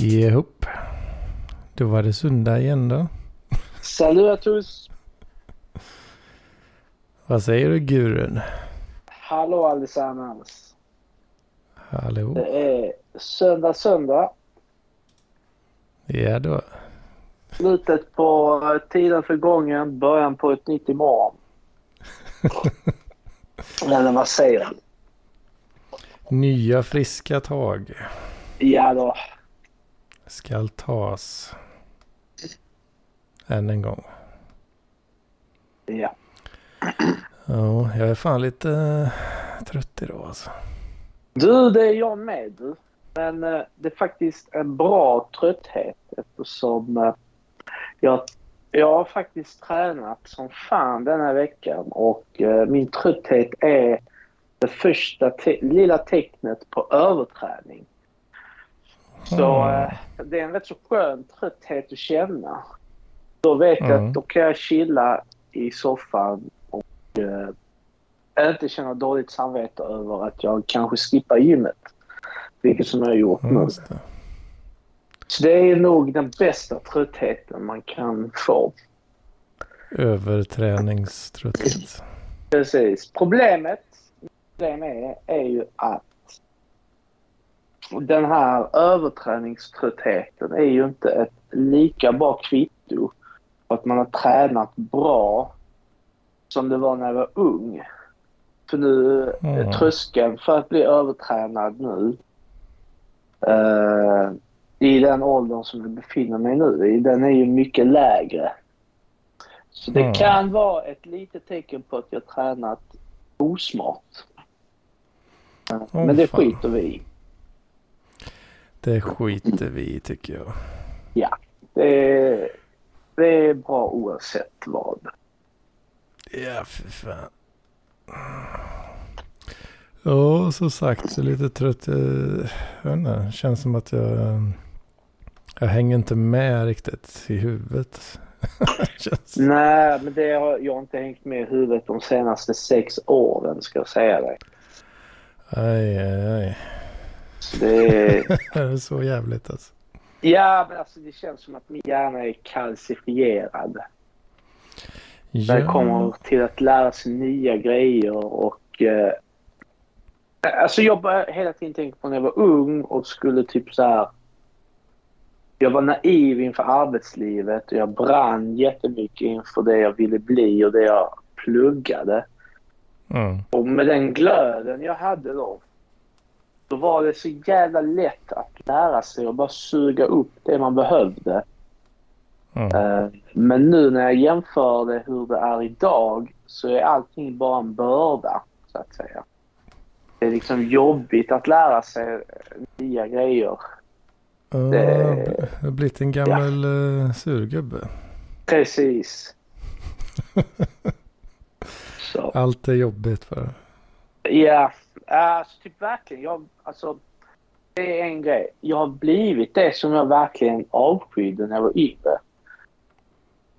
Ihop. Då var det söndag igen då. Salut à tous! Vad säger du gurun? Hallå allesammans! Hallå? Det är söndag söndag. Ja då. Slutet på tiden för gången, början på ett nytt imorgon. Eller vad säger du? Nya friska tag Ja då. Skall tas. Än en gång. Ja. Ja, jag är fan lite eh, trött idag alltså. Du, det är jag med du. Men eh, det är faktiskt en bra trötthet eftersom eh, jag, jag har faktiskt tränat som fan denna veckan och min trötthet är det första te- lilla tecknet på överträning. Så Mm. det är en rätt så skön trötthet att känna. Då vet jag Mm. att då kan jag chilla i soffan och eh, inte känna dåligt samvete över att jag kanske skippar gymmet. Vilket som jag har gjort Mm, nu. det. Så det är nog den bästa tröttheten man kan få. Överträningströtthet. Precis. Problemet det med är ju att den här överträningströttheten är ju inte ett lika bra kvitto på att man har tränat bra som det var när jag var ung. För nu, Mm. mm. tröskeln för att bli övertränad nu eh, i den åldern som jag befinner mig nu i, den är ju mycket lägre. Så det Mm. kan vara ett litet tecken på att jag tränat osmart. Eh, Men det fan. skiter vi i. Det skiter vi i tycker jag. Det är, det är bra oavsett vad. Ja, för fan. Ja, som sagt, är lite trött. Jag, inte, känns som att jag, jag hänger inte med riktigt i huvudet. känns. Nej, men det har jag har inte hängt med i huvudet de senaste sex åren ska jag säga dig. Aj, aj, aj. Det är, så jävligt alltså. ja, men alltså det känns som att min hjärna är kalcifierad. När det kommer till att lära sig nya grejer och... Eh, alltså jag började hela tiden tänka på när jag var ung och skulle typ så här... Jag var naiv inför arbetslivet och jag brann jättemycket inför det jag ville bli och det jag pluggade. Mm. Och med den glöden jag hade då, då var det så jävla lätt att lära sig och bara suga upp det man behövde. Mm. Eh, Men nu när jag jämför det hur det är idag så är allting bara en börda, så att säga. Det är liksom jobbigt att lära sig eh, nya grejer. Ja, Det- har blivit en gammal ja. surgubbe. Precis. Allt är jobbigt bara. Ja, alltså typ verkligen. Jag, alltså, det är en grej. Jag har blivit det som jag verkligen avskydde när jag var yngre.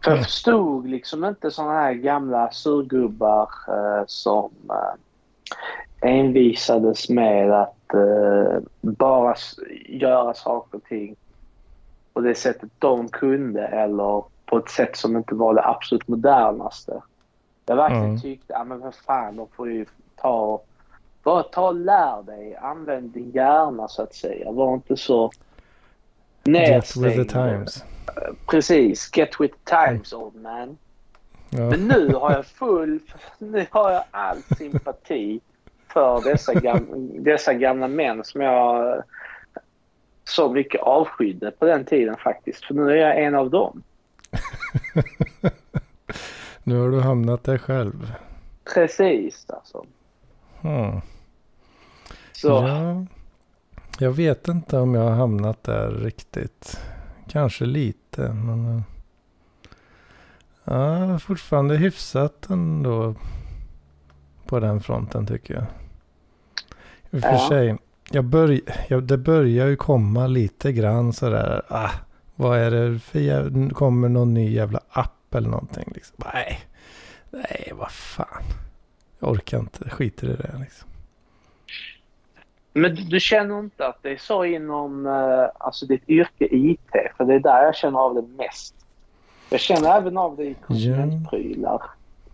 För jag Mm. förstod liksom inte såna här gamla surgubbar eh, som eh, envisades med att eh, bara göra saker och ting på det sättet de kunde eller på ett sätt som inte var det absolut modernaste. Jag verkligen Mm. tyckte, ja men vad fan, de får ju ta och bara ta och lär dig. Använd din hjärna så att säga. Var inte så Get with nedstängd. the times. Precis. Get with the times old man. Ja. Men nu har jag full, nu har jag all sympati för dessa, gam, dessa gamla män som jag så mycket avskydde på den tiden faktiskt. För nu är jag en av dem. Nu har du hamnat där själv. Precis alltså. Hmm. Så Ja, jag vet inte om jag har hamnat där riktigt. Kanske lite, men... eh, Ja, fortfarande hyfsat ändå på den fronten tycker jag. I och för Ja. sig, jag börj, jag, det börjar ju komma lite grann sådär, ah, vad är det för jävla, kommer någon ny jävla app eller någonting liksom. Nej, nej vad fan. Jag orkar inte, skiter i det liksom. Men du, du, känner inte att det är så inom uh, alltså ditt yrke IT? För det är där jag känner av det mest. Jag känner även av det i konsumentprylar. Ja.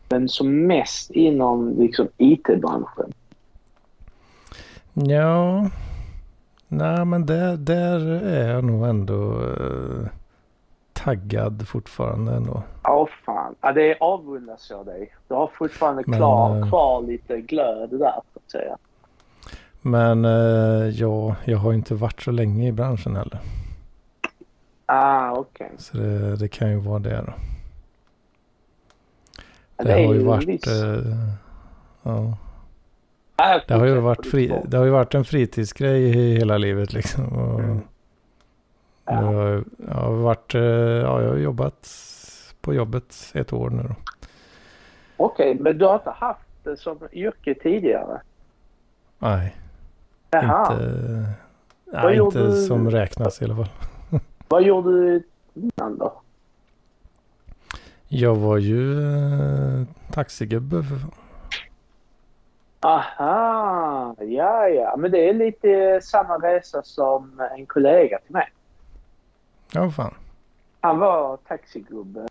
Men som mest inom liksom, IT-branschen. Ja, nej men där, där är jag nog ändå uh, taggad fortfarande ändå. Ja, fan. Ja, det avundas jag dig. Du har fortfarande men, klar, uh, kvar lite glöd där, så att säga. Men uh, ja, jag har inte varit så länge i branschen heller. Ah, okej. Okay. Så det, det, kan ju vara det då. Det, det har ju varit... Uh, ja. Det har, ju varit fri, det har ju varit en fritidsgrej hela livet liksom. Och mm. ja. jag, jag, har varit, eh, ja, jag har jobbat på jobbet ett år nu då. Okej, okay, men du har inte haft det som yrke tidigare? Nej. Jaha. Inte, nej, inte du... som räknas i alla fall. Vad gjorde du innan då? Jag var ju eh, taxigubbe för fan. Aha, ja ja. Men det är lite samma resa som en kollega till mig. Ja, fan. Han var taxigubbe.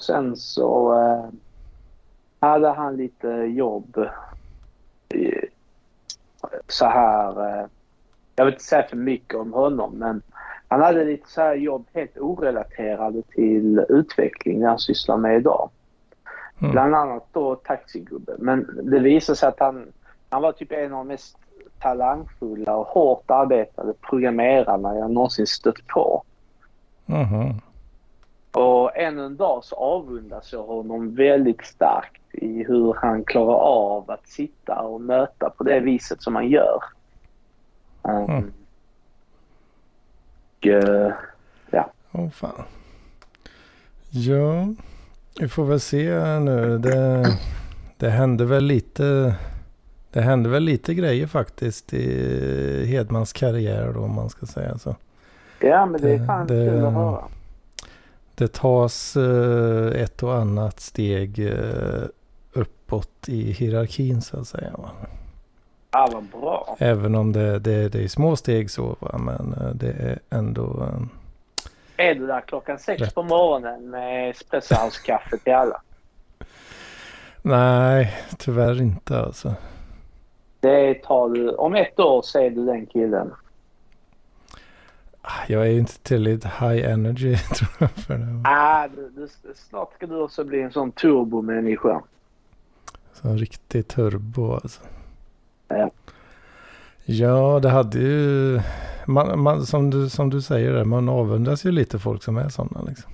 Sen så eh, hade han lite jobb. Så här. Eh, jag vill inte säga för mycket om honom men han hade lite så här jobb helt orelaterade till utveckling han sysslar med idag. Mm. Bland annat då taxigubbe. Men det visade sig att han, han var typ en av de mest talangfulla och hårt arbetande programmerarna jag någonsin stött på. Mm. Och ännu en dag så avundas jag honom väldigt starkt i hur han klarar av att sitta och möta på det viset som han gör. Um, mm. Och, uh, ja. Åh oh, fan. Ja. Vi får väl se nu. Det, det hände väl lite. Det hände väl lite grejer faktiskt i Hedmans karriär då om man ska säga så. Ja men det är fan det, kul att höra. Det tas uh, ett och annat steg uh, uppåt i hierarkin så att säga. Va? Ja vad bra. Även om det, det, det är små steg så va? men uh, det är ändå är du där klockan sex Rätt. på morgonen med espressohousekaffe till alla? Nej, tyvärr inte alltså. Det tar du. Om ett år så är du den killen. Jag är ju inte tillräckligt high energy tror jag för det. Ah, du, du, snart ska du också bli en sån turbomänniska. Så en riktig turbo alltså. Ja. Ja, det hade ju man, man, som, du, som du säger, där, man avundas ju lite folk som är sådana. Liksom.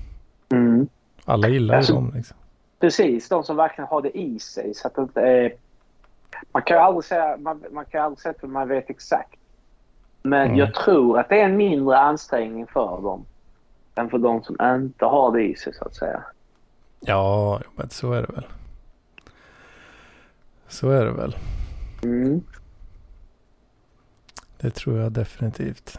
Mm. Alla gillar alltså, dem. Liksom. Precis, de som verkligen har det i sig. Så att är, man kan ju aldrig säga, man, man kan aldrig säga att man vet exakt. Men mm. jag tror att det är en mindre ansträngning för dem än för de som inte har det i sig så att säga. Ja, men så är det väl. Så är det väl. Mm. Det tror jag definitivt.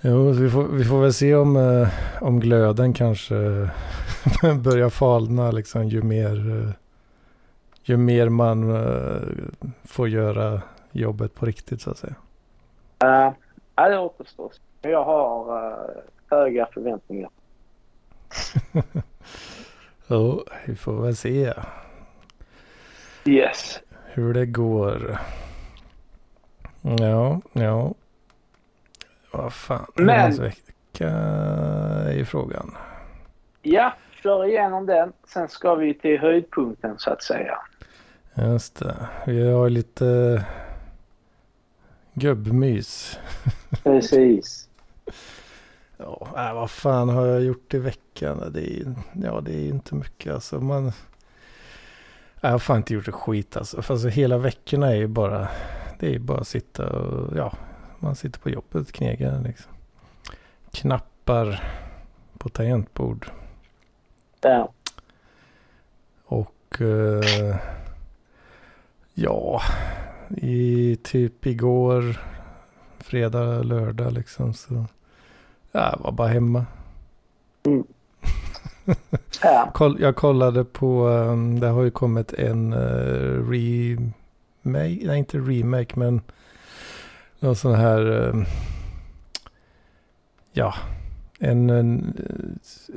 Jo, vi får, vi får väl se om, eh, om glöden kanske börjar falna liksom ju mer, eh, ju mer man eh, får göra jobbet på riktigt så att säga. Uh, ja, det återstår. Jag har uh, höga förväntningar. jo, vi får väl se. Yes. Hur det går. Ja, ja. Vad fan. Men. vecka är ju frågan. Ja, kör igenom den. Sen ska vi till höjdpunkten så att säga. Just det. Vi har lite gubbmys. Precis. ja, äh, vad fan har jag gjort i veckan? Det är, ja, det är inte mycket alltså. Man, jag har fan inte gjort ett skit alltså. För alltså hela veckorna är ju bara det är bara att sitta och ja, man sitter på jobbet, knegar liksom. Knappar på tangentbord. Ja. Och eh, ja, i typ igår, fredag, lördag liksom så. Ja, jag var bara hemma. Mm. Ja. jag kollade på, um, det har ju kommit en uh, re nej inte remake men någon sån här, eh, ja, en, en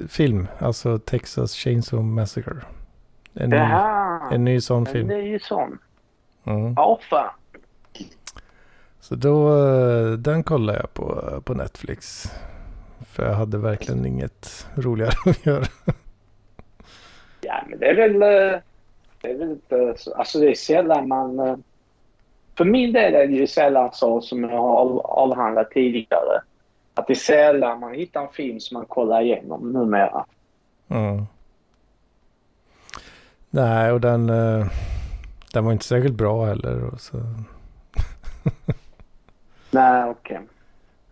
film, alltså Texas Chainsaw Massacre. En, ny, en ny sån film. En ny sån. Mm. Ja, fan. Så då, eh, den kollade jag på, på Netflix. För jag hade verkligen inget roligare att göra. Ja, men det är väl, eh, det är väl inte, alltså det är sällan man, eh, för min del är det ju sällan så som jag har avhandlat tidigare. Att det är sällan man hittar en film som man kollar igenom numera. Mm. Nej, och den, den var inte särskilt bra heller. Så. Nej, okej. Okay.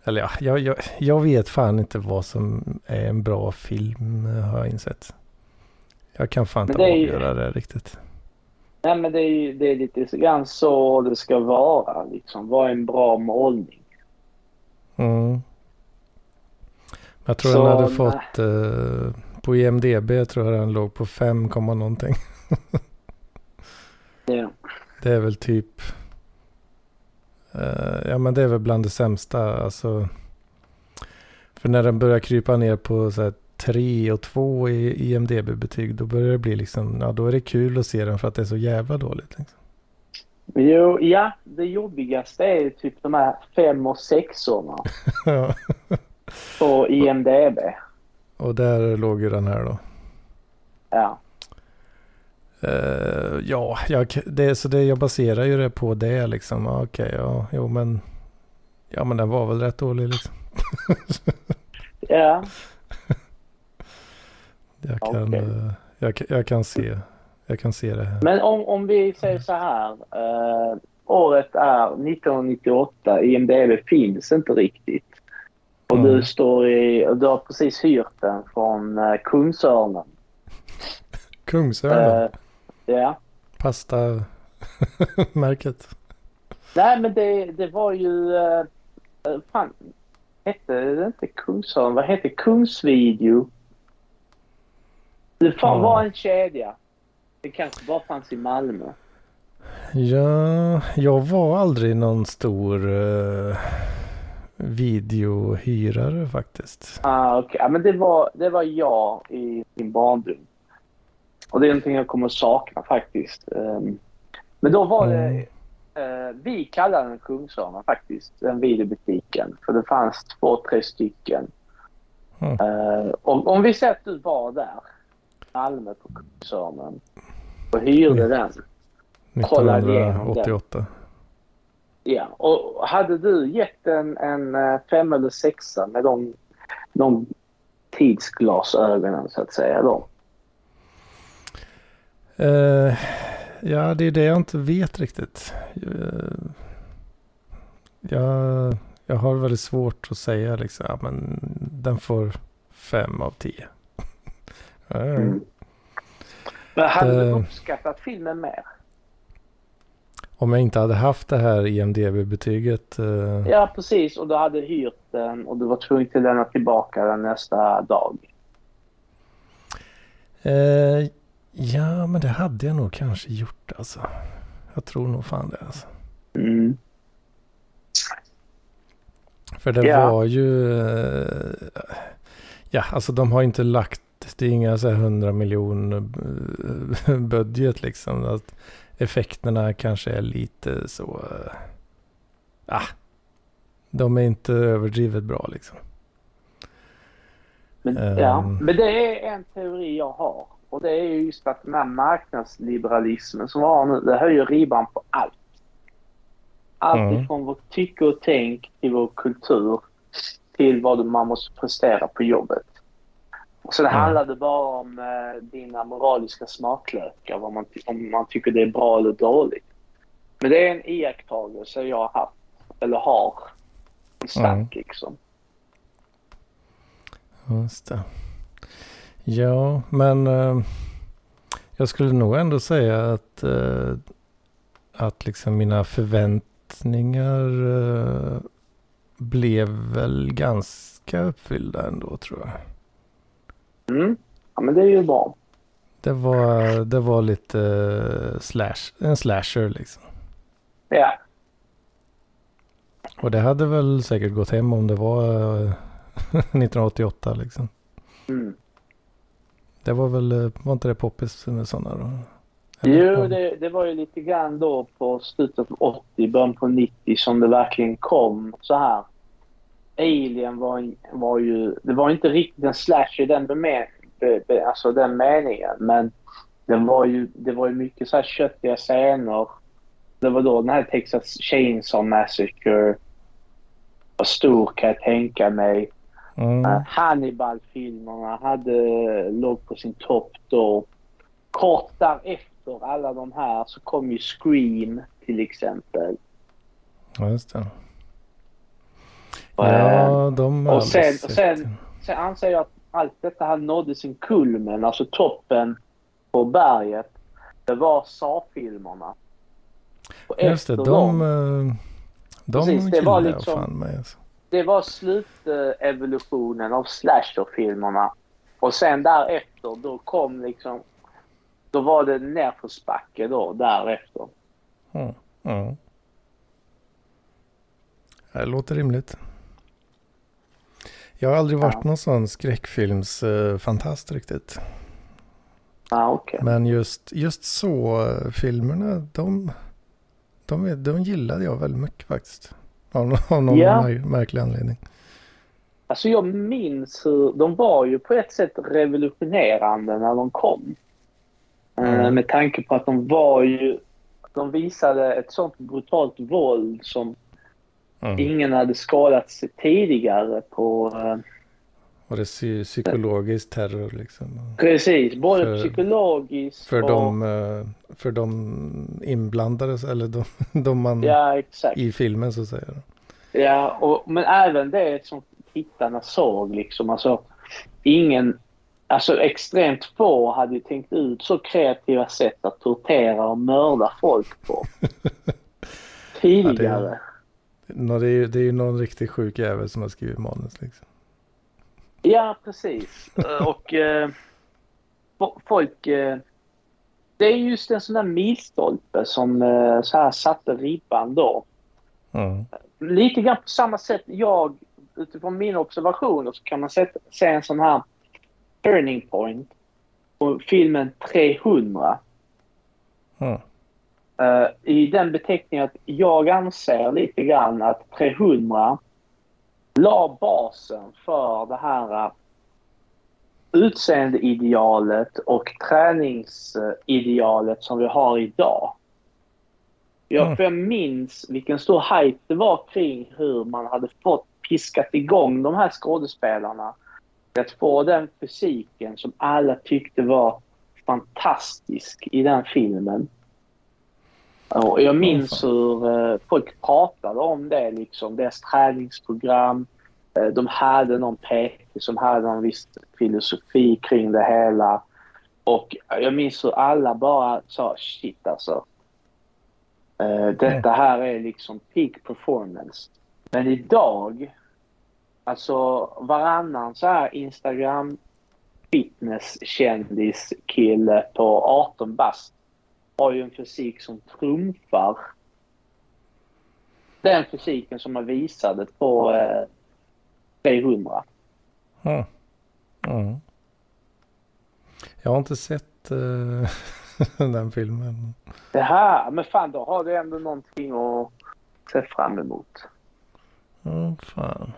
Eller ja, jag, jag, jag vet fan inte vad som är en bra film har jag insett. Jag kan fan inte avgöra ju... det riktigt. Nej men det är ju det är lite grann så det ska vara liksom. Vad är en bra målning? Mm. Jag tror så, den hade fått eh, på IMDB tror jag den låg på 5, någonting. ja. Det är väl typ Uh, ja men det är väl bland det sämsta. Alltså, för när den börjar krypa ner på så här 3 och 2 i IMDB-betyg då börjar det bli liksom, ja då är det kul att se den för att det är så jävla dåligt. Liksom. Jo, ja, det jobbigaste är typ de här 5 och 6orna. på IMDB. Och där låg ju den här då. Ja. Uh, ja, jag, det, så det, jag baserar ju det på det liksom. Okej, okay, ja, jo men. Ja men den var väl rätt dålig liksom. ja. jag, kan, okay. uh, eh, jag, jag, kan se, jag kan se det här. Men om, om vi säger så här. Uh, året är 1998. IMDB finns inte riktigt. Och mm. du står i, du har precis hyrt den från Kungsörnen. Kungsörnen? Ja. Pasta-märket. Nej, men det, det var ju... Uh, fan, hette det inte Kungsholm? Vad hette Kungsvideo? Det fan ja. var en kedja. Det kanske bara fanns i Malmö. Ja, jag var aldrig någon stor uh, videohyrare faktiskt. Ah. Okay. Ja, men det var, det var jag i min barndom. Och det är någonting jag kommer sakna faktiskt. Um, men då var det... Uh, vi kallade den Kungsörnen faktiskt, den videobutiken. För det fanns två, tre stycken. Mm. Uh, om, om vi säger att du var där, Malmö på Kungsörnen, och hyrde mm. den. 1988. Ja, och hade du gett en, en eh, fem eller sexa med de, de tidsglasögonen så att säga då? Uh, ja, det är det jag inte vet riktigt. Uh, jag, jag har väldigt svårt att säga liksom, ja, men den får fem av tio. mm. Men hade du uppskattat filmen mer? Om jag inte hade haft det här IMDB-betyget. Uh... Ja, precis. Och du hade hyrt den och du var tvungen att lämna tillbaka den nästa dag. Ja, men det hade jag nog kanske gjort alltså. Jag tror nog fan det alltså. Mm. För det ja. var ju... Eh, ja, alltså de har inte lagt... Det är inga så här 100 miljoner eh, budget liksom. Att effekterna kanske är lite så... Eh, ah, de är inte överdrivet bra liksom. Men, um, ja, men det är en teori jag har. Och det är ju just att den här marknadsliberalismen som vi har nu, det höjer ribban på allt. Allt mm. ifrån vårt tycke och tänk till vår kultur till vad man måste prestera på jobbet. Så det mm. handlade bara om eh, dina moraliska smaklökar, vad man om man tycker det är bra eller dåligt. Men det är en iakttagelse jag har haft, eller har, en stark mm. liksom. Just det. Ja, men eh, jag skulle nog ändå säga att, eh, att liksom mina förväntningar eh, blev väl ganska uppfyllda ändå tror jag. Mm. Ja, men det är ju bra. Det var, det var lite slash, en slasher liksom. Ja. Och det hade väl säkert gått hem om det var 1988 liksom. Mm. Det var väl, var inte det poppis med sådana då? Jo, det, det var ju lite grann då på slutet av 80, början på 90 som det verkligen kom så här. Alien var, var ju, det var inte riktigt en slash i den, be, alltså den meningen, men det var ju, det var ju mycket så här köttiga scener. Det var då den här Texas Chainsaw Massacre var stor kan jag tänka mig. Mm. Uh, Hannibal-filmerna hade, låg på sin topp då. Kort därefter, alla de här, så kom ju Scream till exempel. Ja, just det. Ja, de har och sen, och sen, sen anser jag att allt detta här nådde sin kulmen, alltså toppen på berget. Det var Saw-filmerna. Och Just det, de, dem, eh, de Precis, det var jag liksom- fan med. Alltså. Det var slutevolutionen av slasher-filmerna. Och sen därefter, då kom liksom... Då var det nerförsbacke då, därefter. Mm. Mm. Det låter rimligt. Jag har aldrig varit Ja. någon sån skräckfilmsfantast riktigt. Ja, okej. Men just, just så eh, filmerna, de, de, de gillade jag väldigt mycket faktiskt. Av, någon- av någon Ja. mär- märklig anledning. Alltså jag minns hur... De var ju på ett sätt revolutionerande när de kom. Eh, Mm. Med tanke på att de var ju... De visade ett sånt brutalt våld som Mm. ingen hade skådat tidigare på... Och det är psy- psykologisk terror liksom. Precis, både För- psykologiskt För och... de, eh, för de inblandade, eller de, de man Ja, exakt. i filmen så att säga. Ja, och, men även det som tittarna såg liksom. Alltså, ingen... Alltså extremt få hade ju tänkt ut så kreativa sätt att tortera och mörda folk på. Tidigare. Nå, det, är, ju- det är ju någon riktigt sjuk jävel som har skrivit manus liksom. Ja, precis. Eh, Och eh, fo- folk... Eh, det är just en sån där milstolpe som eh, så här satte ribban då. Mm. lite grann på samma sätt. Jag, utifrån mina observationer, så kan man se, se en sån här turning point på filmen 300. Mm. Eh, I den beteckningen att jag anser lite grann att 300 la basen för det här uh, utseendeidealet och träningsidealet som vi har idag. Jag, Mm. jag minns vilken stor hype det var kring hur man hade fått piskat igång de här skådespelarna. Att få den fysiken som alla tyckte var fantastisk i den filmen. Och jag minns hur eh, folk pratade om det, liksom, deras träningsprogram. Eh, de hade någon PT som hade någon viss filosofi kring det hela. Och jag minns hur alla bara sa shit alltså. Eh, detta här är liksom peak performance. Men idag, alltså varannan så här Instagram fitness kille på 18 bast har ju en fysik som trumfar den fysiken som man visade på eh, 300. Mm. Mm. Jag har inte sett eh, den filmen. Det här, men fan då har du ändå någonting att se fram emot. Ja, fan.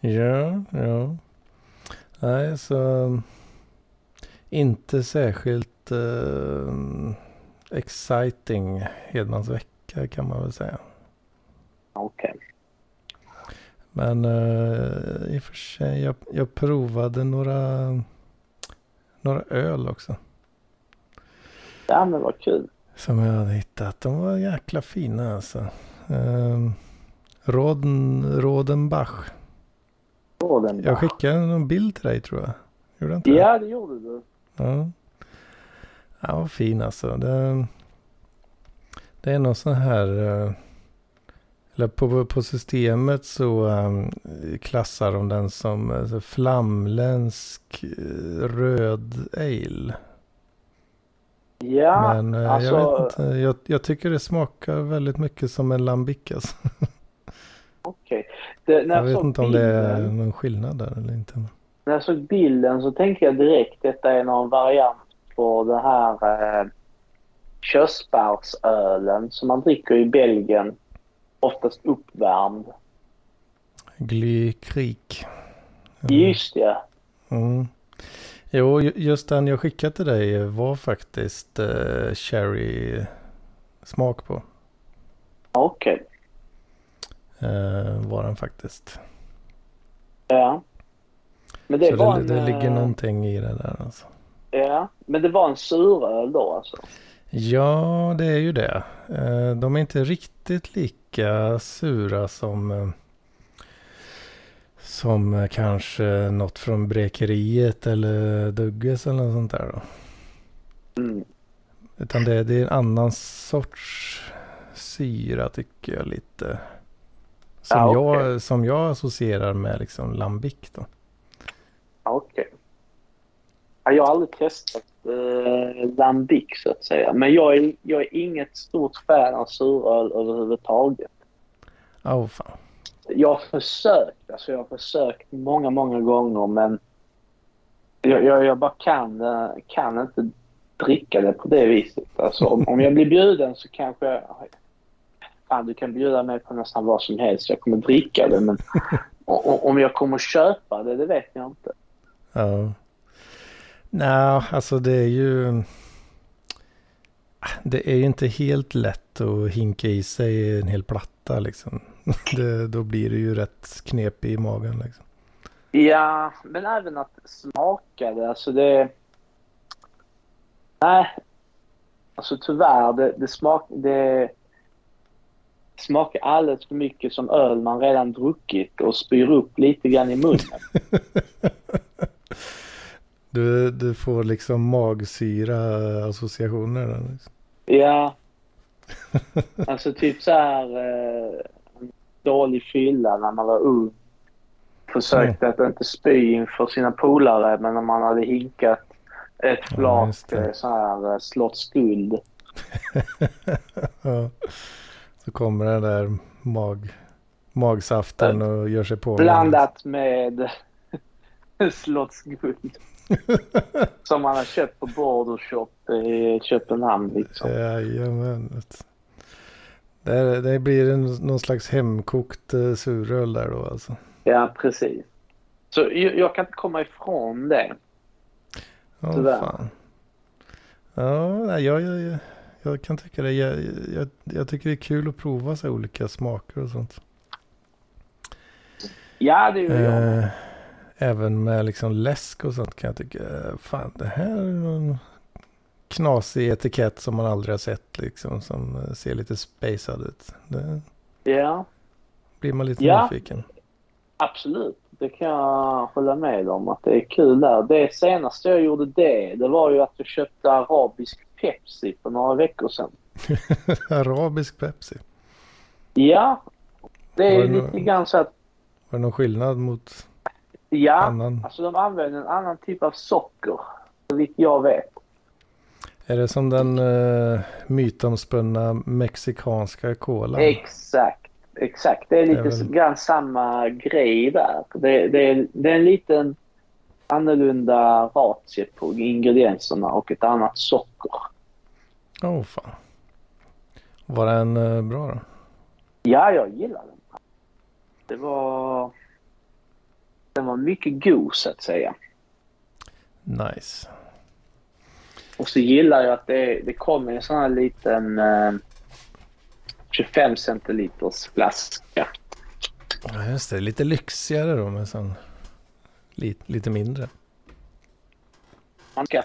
Ja, ja. Nej, så inte särskilt eh, exciting Hedmans vecka kan man väl säga. Okej. Men eh, i och för sig, jag, jag provade några, några öl också. Ja men vad kul. Som jag hade hittat. De var jäkla fina alltså. Um, Roden, Rodenbach. Råden Jag skickade någon bild till dig tror jag. Gjorde inte det? Ja det gjorde du. Ja. Ja, vad fin alltså. Det, det är någon sån här... eh, Eller på, på systemet så um, klassar de den som uh, flamländsk eh, röd ale. Ja, Men eh, alltså, jag vet inte. Jag, jag tycker det smakar väldigt mycket som en lambic alltså. okej. När Jag vet inte om det är bilden- någon skillnad där eller inte. När jag såg bilden så tänkte jag direkt detta är någon variant på den här eh, körsbärsölen som man dricker i Belgien. Oftast uppvärmd. Glykrik. Just det. Mm. Jo, ju- just den jag skickade till dig var faktiskt eh, cherry smak på. Okej. Eh, var den faktiskt. Ja. Men det Så var det, en, det ligger eh, någonting i det där alltså. Ja, men det var en suröl då alltså? Ja, det är ju det. Eh, de är inte riktigt lika sura som eh, som eh, kanske något från Brekeriet eller Dugges eller något sånt där då. Mm. Utan det, det är en annan sorts syra tycker jag lite. Som, Ja, jag, som jag associerar med liksom lambic då. Okej. Ja, jag har aldrig testat eh, lambic så att säga. Men jag är, jag är inget stort fan av suröl överhuvudtaget. Åh oh, fan. Jag har försökt. Alltså jag har försökt många, många gånger men jag, jag, jag bara kan, eh, kan inte dricka det på det viset. Alltså om, om jag blir bjuden så kanske jag... Fan, du kan bjuda mig på nästan vad som helst. Jag kommer dricka det men o- o- om jag kommer köpa det, det vet jag inte. Ja. Nej, alltså det är ju... Det är ju inte helt lätt att hinka i sig en hel platta liksom. Det, då blir det ju rätt knepig i magen liksom. Ja, men även att smaka det. Alltså det... Nej. Alltså tyvärr, det, det, smak, det smakar alldeles för mycket som öl man redan druckit och spyr upp lite grann i munnen. Du, du får liksom magsyra associationer. där, Liksom. Ja. Alltså typ så här eh, dålig fylla när man var ung. Försökte att inte spy inför sina polare men när man hade hinkat ett Ja, flak det. eh, så här eh, slottsguld. ja. Så kommer den där mag, magsaften och gör sig på. Blandat med slottsguld. Som man har köpt på Border Shop i Köpenhamn. Liksom. Jajamän. Det, det blir en, någon slags hemkokt eh, suröl där då alltså. Ja, precis. Så jag, jag kan inte komma ifrån det. Ja, Tyvärr. fan. Ja, jag, jag, jag, kan tycka det. Jag, jag, jag tycker det är kul att prova så olika smaker och sånt. Ja, det gör jag. Eh, även med liksom läsk och sånt kan jag tycka. Fan, det här är någon knasig etikett som man aldrig har sett liksom. Som eh, ser lite spacad ut. Det Ja, blir man lite Ja. nyfiken. absolut. Det kan jag hålla med om att det är kul där. Det senaste jag gjorde det, det var ju att jag köpte arabisk Pepsi för några veckor sedan. Arabisk Pepsi. Ja, det är lite nå- grann så att, Var det någon skillnad mot ja, annan? alltså de använder en annan typ av socker. Så vitt jag vet. Är det som den uh, mytomspunna mexikanska kolan? Exakt, exakt. Det är lite Det är väl- grann samma grej där. Det, det, är, det är en liten annorlunda ratio på ingredienserna och ett annat socker. Åh oh, fan. Var den eh, bra då? Ja, jag gillar den. Det var... Den var mycket god så att säga. Nice. Och så gillar jag att det, det kommer en sån här liten eh, 25 centiliters flaska. Ja just det, lite lyxigare då med sån lite, lite mindre. Man ska,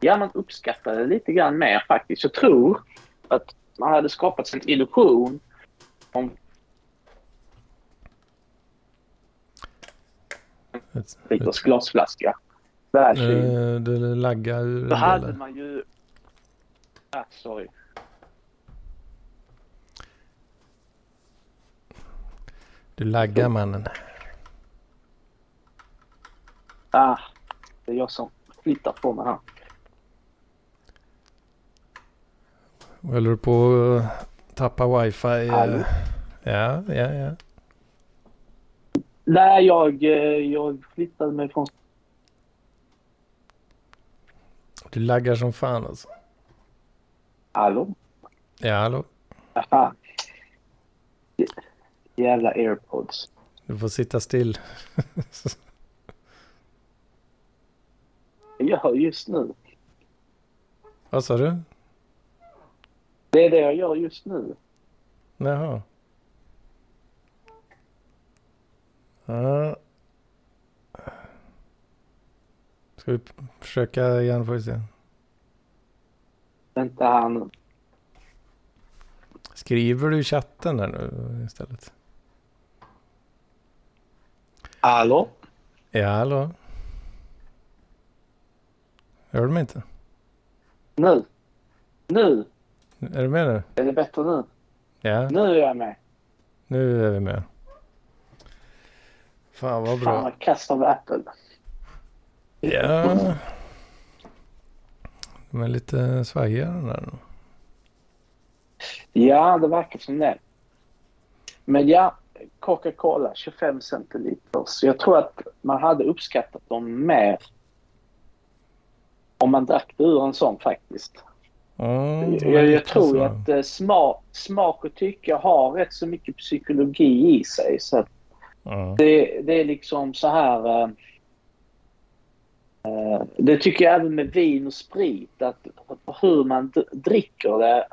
ja, man uppskattar det lite grann mer faktiskt. Jag tror att man hade skapat en illusion om Ett, liters glasflaska. Världskyld. Eh, det laggar ur Då hade del. man ju... Ah, sorry. Du laggar mannen. Ah, det är jag som flyttar på mig här. Håller du på att tappa wifi? Hallå? Ja, ja, ja. Nej, jag, eh, jag flyttade mig från... Du laggar som fan alltså. Hallå? Ja, hallå. Aha. Jävla airpods. Du får sitta still. Jag hör just nu. Vad sa du? Det är det jag gör just nu. Jaha. Ja. Ska vi försöka igen får vi se. Vänta här nu. Skriver du i chatten där nu istället? Hallå? Ja, hallå. Hör du mig inte? Nu? Nu? Är du med nu? Är det bättre nu? Ja, Nu är jag med. nu är vi med. Fan vad Fan bra. vad kast av Apple. Ja. De är lite svajiga den där. Ja, det verkar som det. Men ja, Coca-Cola 25 centiliter. Så jag tror att man hade uppskattat dem mer om man drack det ur en sån faktiskt. Mm, jag, jag tror så. att eh, smak, smak och tycke har rätt så mycket psykologi i sig. Så att Ja. det, det är liksom så här... eh, det tycker jag även med vin och sprit. Att hur man dricker det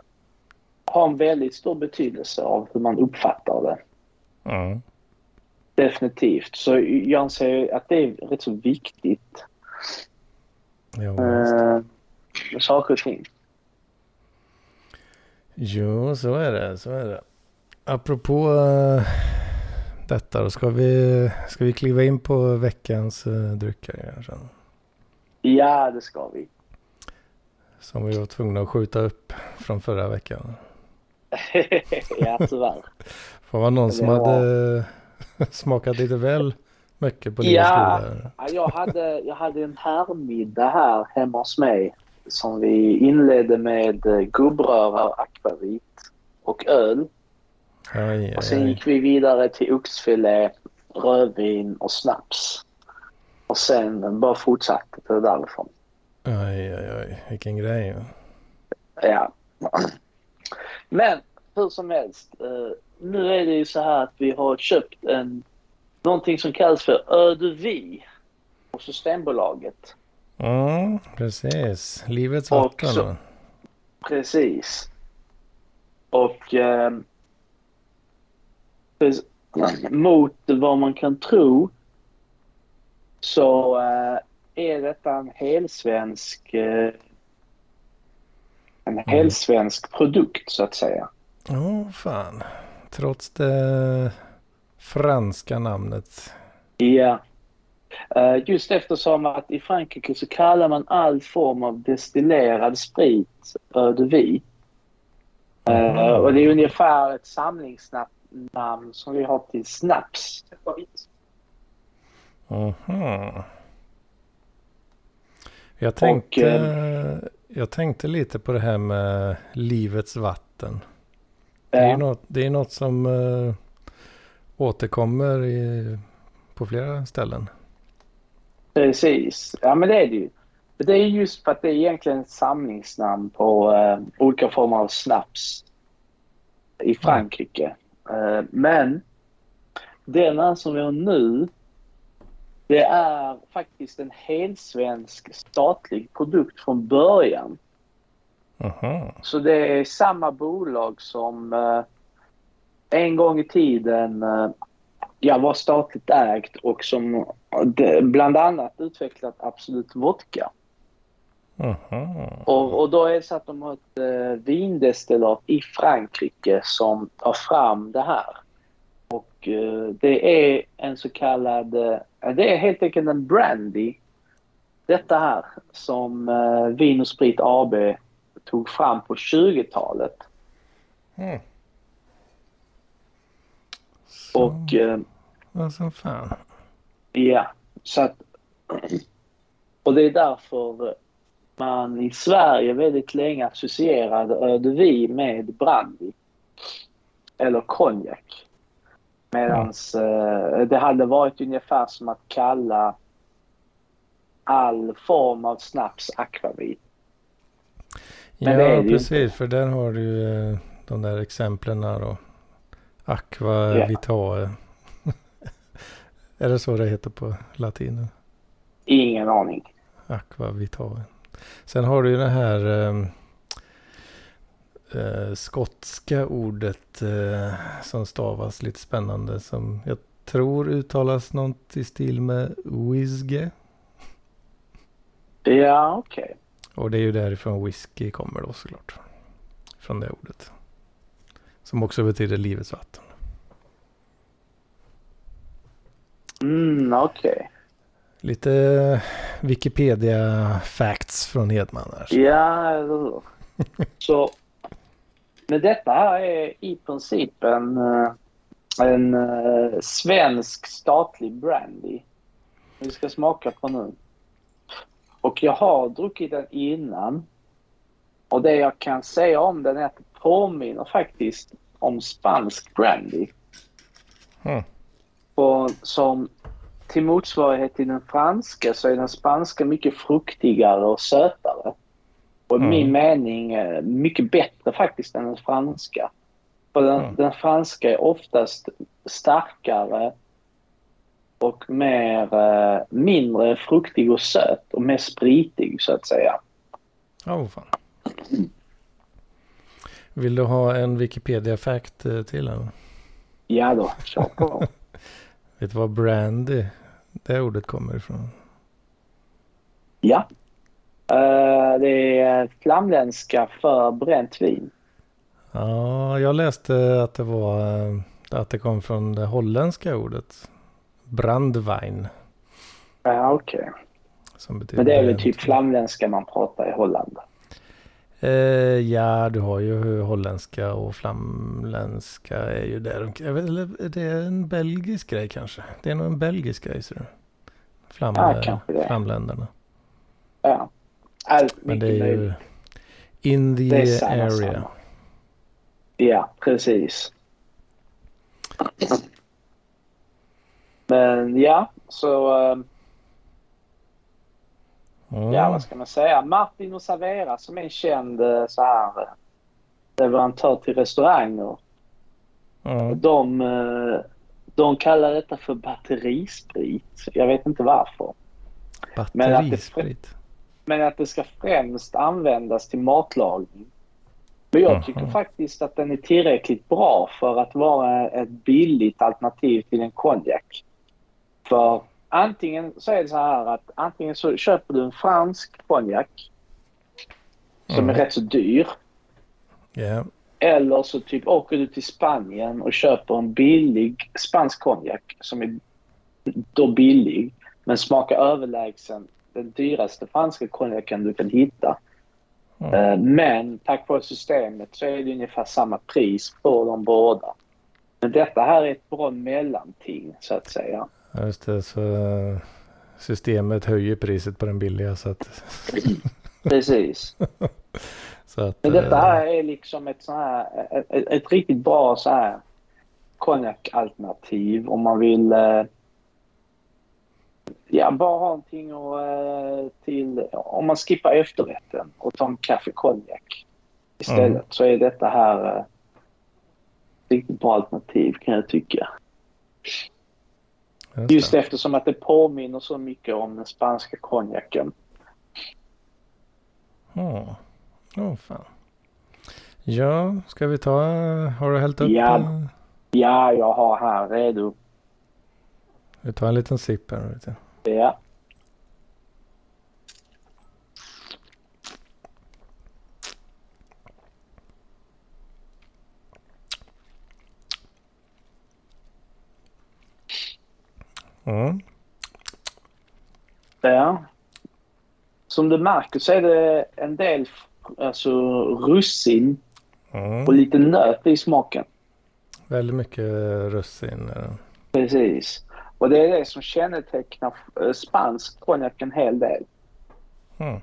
har en väldigt stor betydelse av hur man uppfattar det. Ja. Definitivt. Så jag anser att det är rätt så viktigt Jo, visst. eh, saker och ting. jo, så är det. Så är det. Apropå uh, detta då. Ska vi, ska vi kliva in på veckans uh, drycker kanske? Ja, det ska vi. Som vi var tvungna att skjuta upp från förra veckan. ja, tyvärr. Det var någon som var- hade smakat lite väl mycket på Livets Ja. goda. Ja, jag, hade, jag hade en härmiddag här hemma hos mig som vi inledde med eh, gubbröra, akvavit och öl. Aj, Och sen gick vi vidare till oxfilé, rödvin och snaps. Och sen bara fortsatte det därifrån. Aj, aj, aj. Vilken grej. Ja. Men hur som helst. eh, Nu är det ju så här att vi har köpt en någonting som kallas för Eau de Vie på Systembolaget. Mm, precis. Livets vatten. Precis. Och eh, mot vad man kan tro så eh, är detta en helsvensk eh, en helsvensk produkt så att säga. Ja, fan. Trots det franska namnet. Ja. Eh, Just eftersom att i Frankrike så kallar man all form av destillerad sprit eau de vie. Eh, Mhm. Och det är ungefär ett samlingsnamn som vi har till snaps. Mhm. Jag tänkte, jag tänkte lite på det här med livets vatten. Det är, Ja, något, det är något som eh, återkommer i, på flera ställen. precis. Ja, men det är det ju. Det är just för att det är egentligen ett samlingsnamn på eh, olika former av snaps i Frankrike. Eh, men den som vi har nu det är faktiskt en helsvensk statlig produkt från början. Mhm. Så det är samma bolag som eh, en gång i tiden eh, ja, var statligt ägt och som bland annat utvecklat Absolut Vodka. Och, och då är det så att de har ett eh, vindestillat i Frankrike som tar fram det här. Och eh, det är en så kallad, eh, det är helt enkelt en brandy. Detta här som eh, Vin och Sprit AB tog fram på 20-talet. Mm. Och eh, vad som fan. ja, så att... Och det är därför man i Sverige väldigt länge associerade vin med brandy. Eller konjak. Medan mm. det hade varit ungefär som att kalla all form av snaps akvavit. Ja, precis. Inte. För där har du ju eh, de där exemplen då. Aqua yeah. vitae. är det så det heter på latin? Ingen aning. Aqua vitae. Sen har du ju det här eh, eh, skotska ordet eh, som stavas lite spännande. Som jag tror uttalas något i stil med whisky. Ja, okej. Okay. Och det är ju därifrån whisky kommer då såklart. Från det ordet. Som också betyder livets vatten. Mm, okej. Okay. Lite Wikipedia facts från Hedman här. Ja, så. Men detta här är i princip en, eh, en uh, svensk statlig brandy. Vi ska smaka på nu. Och jag har druckit den innan. Och det jag kan säga om den är att det påminner faktiskt om spansk brandy. Mm. Och som till motsvarighet till den franska så är den spanska mycket fruktigare och sötare. Och mm. min mening eh, mycket bättre faktiskt än den franska. För den, mm. den franska är oftast starkare och mer, eh, mindre fruktig och söt och mer spritig så att säga. Ja, oh, fan. Vill du ha en Wikipedia-fact eh, till? Eller? Ja då, kör på. Vet du vad brandy, det ordet kommer ifrån? Ja. Uh, det är flamländska för bränt vin. Ja, jag läste att det var att det kom från det holländska ordet. Brandwein. Ja, okej. Okay. Men det är väl typ flamländska man pratar i Holland? Eh, ja, du har ju holländska och flamländska är ju där. Eller är det en belgisk grej kanske? Det är nog en belgisk grej ser du. Flam, ja, det. Flamländerna. Ja. Allt Men det är ju in the samma, area. Samma. Ja, precis. Men ja, så... Mm. Ja, vad ska man säga? Martin och Savera som är en känd eh, så här eh, leverantör till restauranger. Mm. De, de kallar detta för batterisprit. Jag vet inte varför. Batterisprit? Men att det, men att det ska främst användas till matlagning. Men jag tycker mm. faktiskt att den är tillräckligt bra för att vara ett billigt alternativ till en konjak. För antingen så är det så här att antingen så köper du en fransk konjak som mm. är rätt så dyr. Yeah. Eller så typ åker du till Spanien och köper en billig spansk konjak som är då billig men smakar överlägsen den dyraste franska konjaken du kan hitta. Mm. Men tack vare systemet så är det ungefär samma pris på de båda. Men detta här är ett bra mellanting så att säga. Ja, just det. Så eh, systemet höjer priset på den billiga så att... Precis. så att, Men detta eh, här är liksom ett så här, ett, ett riktigt bra så här konjakalternativ om man vill ja, bara ha någonting och, till, om man skippar efterrätten och tar en kaffe konjak istället mm. så är detta här riktigt bra alternativ kan jag tycka. Just, eftersom att det påminner så mycket om den spanska konjaken. Åh, oh. oh, fan. Ja, ska vi ta, har du hällt upp? Ja, ja jag har här redo. Vi tar en liten sipp här. Ja. Mm. Ja. Som du märker så är det en del alltså, russin mm. och lite nöt i smaken. Väldigt mycket russin. Precis. Och det är det som kännetecknar eh, spansk konjak en hel del. Mm.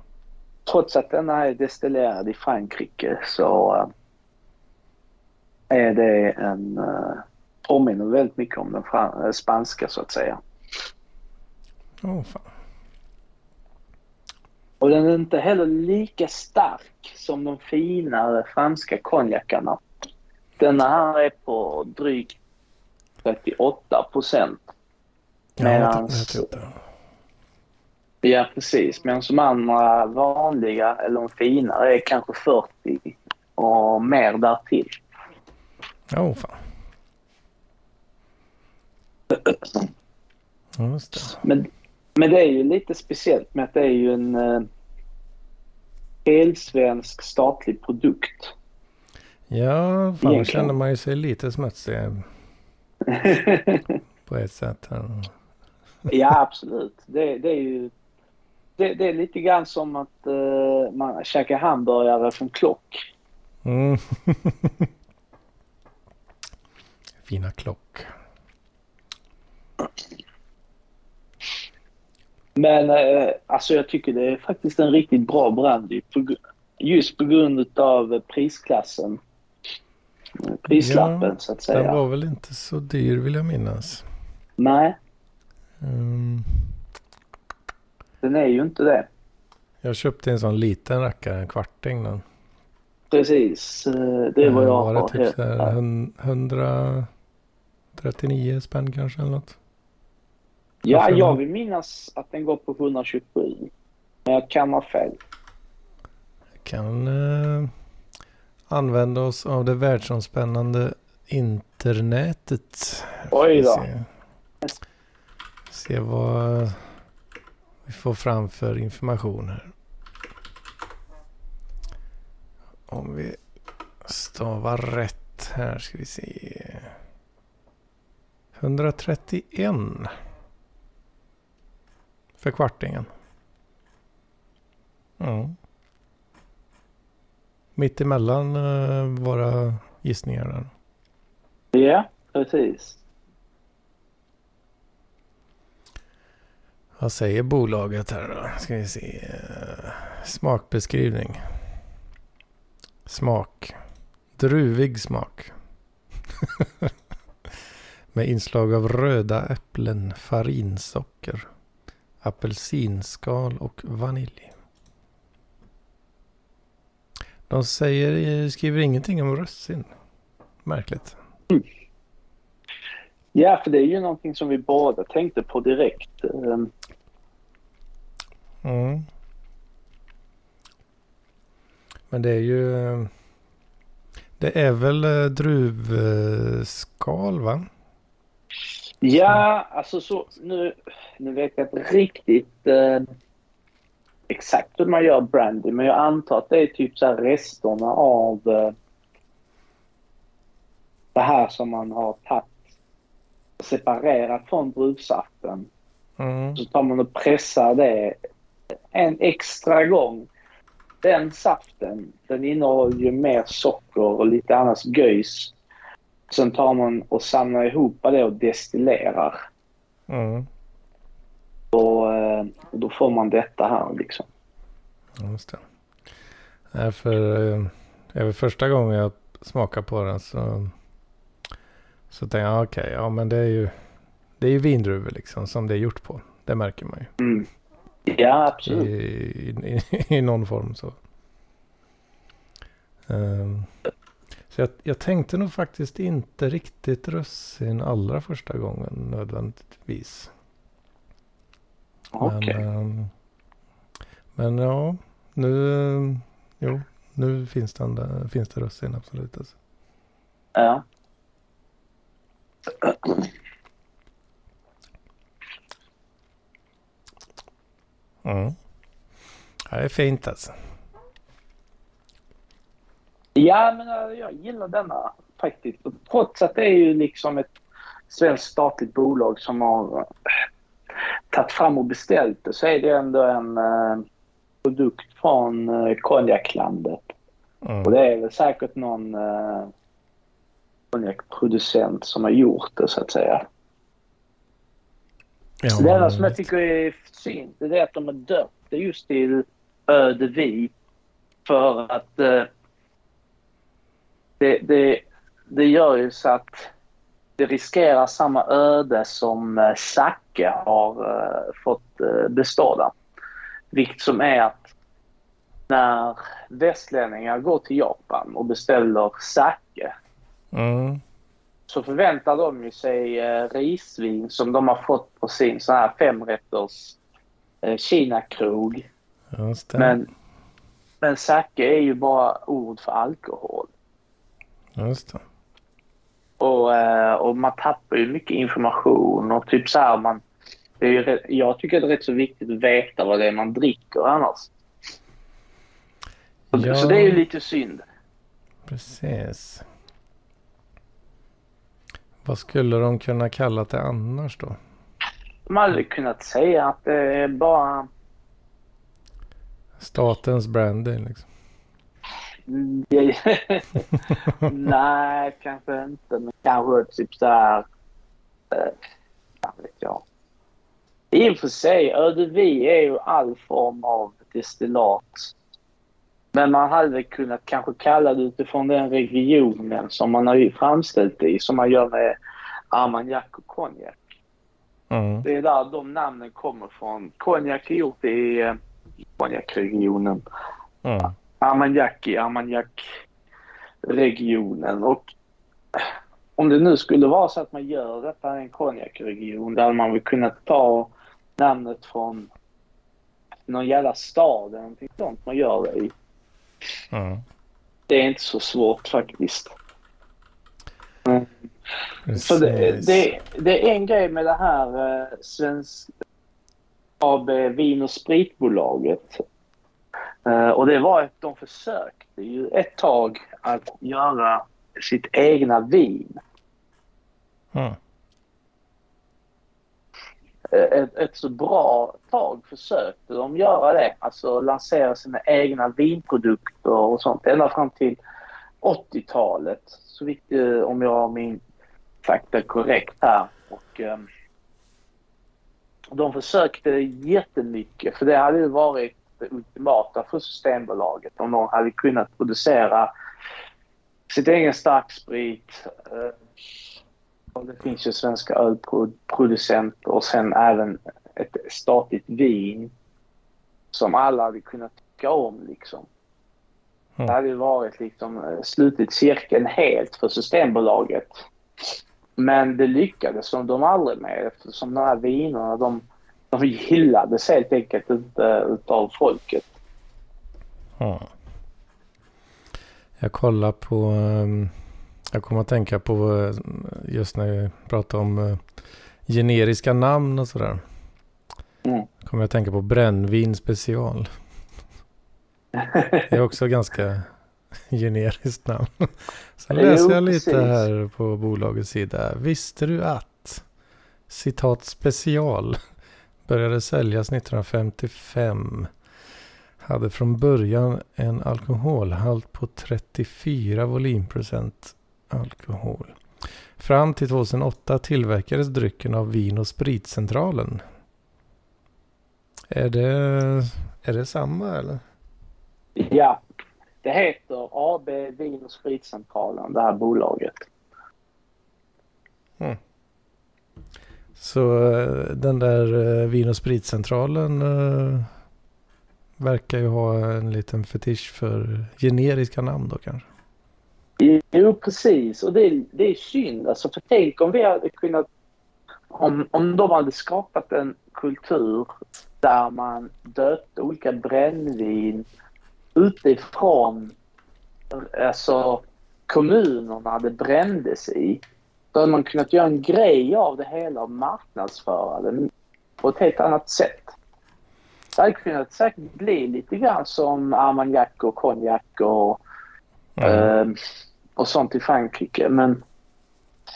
trots att den är destillerad i Frankrike så är det en... påminner väldigt mycket om den spanska så att säga. Oh, fan. Och den är inte heller lika stark som de finare franska konjakarna. Denna här är på drygt 38 procent. Medans... Ja, precis. Medan de andra vanliga, eller de finare, är kanske 40 och mer därtill. Åh, oh, fan. Men men det är ju lite speciellt med att det är ju en eh, helsvensk statlig produkt. Ja, fan då känner man ju sig lite smutsig. på ett sätt. ja, absolut. Det, det är ju det, det, är lite grann som att uh, man käkar hamburgare från Klock. Mm. Fina Klock. Men eh, alltså jag tycker det är faktiskt en riktigt bra brandy. just på grund av prisklassen. Prislappen ja, så att säga. Den var väl inte så dyr vill jag minnas. Nej. Um, den är ju inte det. Jag köpte en sån liten rackare, en kvarting. Då. Precis, eh, det är vad jag har. Var det typ 139 spänn kanske eller något? Ja, jag vill minnas att den går på 127. Men jag kan ha fel. Jag kan eh, använda oss av det världsomspännande internetet. Oj då. Se, se vad vi får fram för information här. Om vi stavar rätt här ska vi se. 131 för kvartingen. Ja. Mitt emellan uh, våra gissningar där. Ja, precis. Vad säger bolaget här då? Ska vi se. Smakbeskrivning. Smak. Druvig smak. Med inslag av röda äpplen, farinsocker apelsinskal och vanilj. De säger, skriver ingenting om russin. Märkligt. Mm. Ja, för det är ju någonting som vi båda tänkte på direkt. Ehm. Mm. Men det är ju... Det är väl eh, druvskal va? Ja, alltså så nu, nu vet jag inte riktigt eh, exakt hur man gör brandy men jag antar att det är typ så här resterna av eh, det här som man har tagit separerat från druvsaften. Mm. Så tar man och pressar det en extra gång. Den saften den innehåller ju mer socker och lite annat göjs Sen tar man och samlar ihop det och destillerar. Mm. Och, eh, och då får man detta här liksom. Just det. Nej, för eh, även första gången jag smakade på den så, så tänkte jag okej, okay, ja men det är ju det är ju vindruvor liksom som det är gjort på. Det märker man ju. Mm. Ja, absolut. I, i, i, någon form så. Um, så jag, jag, tänkte nog faktiskt inte riktigt russin allra första gången nödvändigtvis. Okej. Okay. Men, ähm, men ja, nu, jo, nu finns det, andra, finns det russin absolut. Alltså. Ja. Mm. Det är fint alltså. Ja, men äh, jag gillar denna faktiskt. Trots att det är ju liksom ett svenskt statligt bolag som har äh, tagit fram och beställt det så är det ändå en uh, produkt från konjaklandet. Mm. Och det är väl säkert någon konjakproducent som har gjort det så att säga. Ja, det enda som jag tycker är synd det är att de har döpt det just till ödevi. För att eh, det, det, det gör ju så att det riskerar samma öde som eh, Zacke har eh, fått eh, beståda. Vilket som är att när västlänningar går till Japan och beställer sake mm. så förväntar de ju sig eh, risvin som de har fått på sin sån här femrätters eh, Kina-krog. Men, men sake är ju bara ord för alkohol. Just det. Och, eh, och man tappar ju mycket information och typ så här man... Det är ju, jag tycker det är rätt så viktigt att veta vad det är man dricker annars. Ja. Så det är ju lite synd. Precis. Vad skulle de kunna kalla det annars då? De hade kunnat säga att det är bara... Statens branding liksom. Nej, kanske inte. Men kanske typ så här... Äh, vet jag. I och för sig, ödevi är ju all form av destillat. Men man hade kunnat kanske kalla det utifrån den regionen som man har framställt det i, som man gör med armagnac och konjak. Mm. Det är där de namnen kommer från. Konjak är gjort i eh, konjakregionen. Mm. Armagnac i Armagnac-regionen. Och om det nu skulle vara så att man gör detta i en konjakregion där man vill kunna ta namnet från någon jävla stad eller någonting sånt man gör det i. Mm. Det är inte så svårt faktiskt. Mm. Så det, det, det, är en grej med det här eh, svensk AB Vin och spritbolaget. Eh, och det var att de försökte ju ett tag att göra sitt egna vin. Mm. Ett, ett, så bra tag försökte de göra det. Alltså lansera sina egna vinprodukter och sånt ända fram till 80-talet. Så vitt eh, om jag har min fakta korrekt här. Och, um, de försökte jättemycket för det hade ju varit det ultimata för Systembolaget om de hade kunnat producera sitt egen starksprit. Eh, det finns ju svenska ölproducenter och sen även ett statligt vin som alla hade kunnat tycka om liksom. Mm. Det hade varit liksom eh, slutit cirkeln helt för Systembolaget. Men det lyckades de aldrig med eftersom de här vinerna de de gillades helt enkelt inte utav folket. Ja. Jag kollar på, ehm, jag kommer att tänka på eh, just när vi pratar om eh, generiska namn och sådär. Mm. Kommer jag att tänka på brännvin special. Det är också ganska generiskt namn. Sen läser jag lite här på bolagets sida. Visste du att citat special började säljas 1955 hade från början en alkoholhalt på 34 volymprocent alkohol. Fram till 2008 tillverkades drycken av Vin och spritcentralen. Är det, är det samma eller? Ja, det heter AB Vin och spritcentralen, det här bolaget. Mm. Så eh, den där eh, Vin och spritcentralen uh, verkar ju ha en liten fetisch för generiska namn då kanske. Jo, precis. Och det är, det är synd. Alltså, för tänk om vi hade kunnat... Om, om de hade skapat en kultur där man döpte olika brännvin utifrån alltså, kommunerna det brändes i. Då hade man kunnat göra en grej av det hela och marknadsföra det på ett helt annat sätt. Det hade kunnat säkert bli lite grann som armagnac och konjak och, mm. eh, och sånt i Frankrike. Men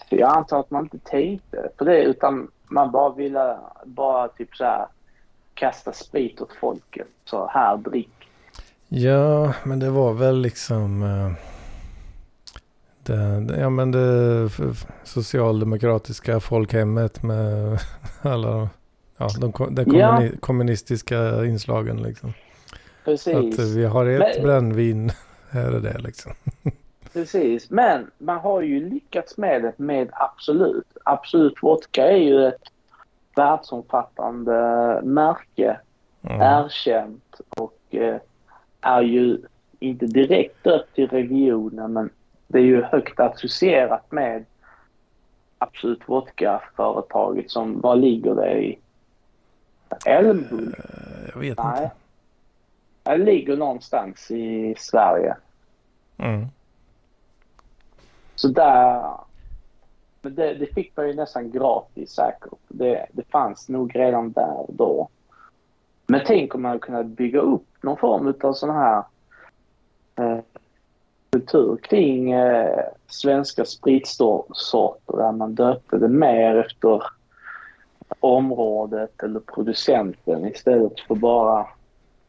jag antar att man inte tänkte på det utan man bara ville bara typ så här kasta sprit åt folket. Så här, drick. Ja, men det var väl liksom... Eh det, ja men det socialdemokratiska folkhemmet med alla ja, de, de kommuni ja. kommunistiska inslagen liksom. Precis. Att vi har ett Men... brännvin här och där liksom. Precis, men man har ju lyckats med det med Absolut. Absolut Vodka är ju ett världsomfattande märke. Mm. Erkänt och eh, är ju inte direkt dött i regionen men det är ju högt associerat med Absolut Vodka-företaget som, var ligger det i? Älmhult? Eh, jag vet Nej. inte. Det ligger någonstans i Sverige. Mm. Så där... Men det, det, fick man ju nästan gratis säkert. Det, det fanns nog redan där då. Men tänk om man hade kunnat bygga upp någon form av sån här kultur kring eh, svenska spritsorter där man döpte det mer efter området eller producenten istället för bara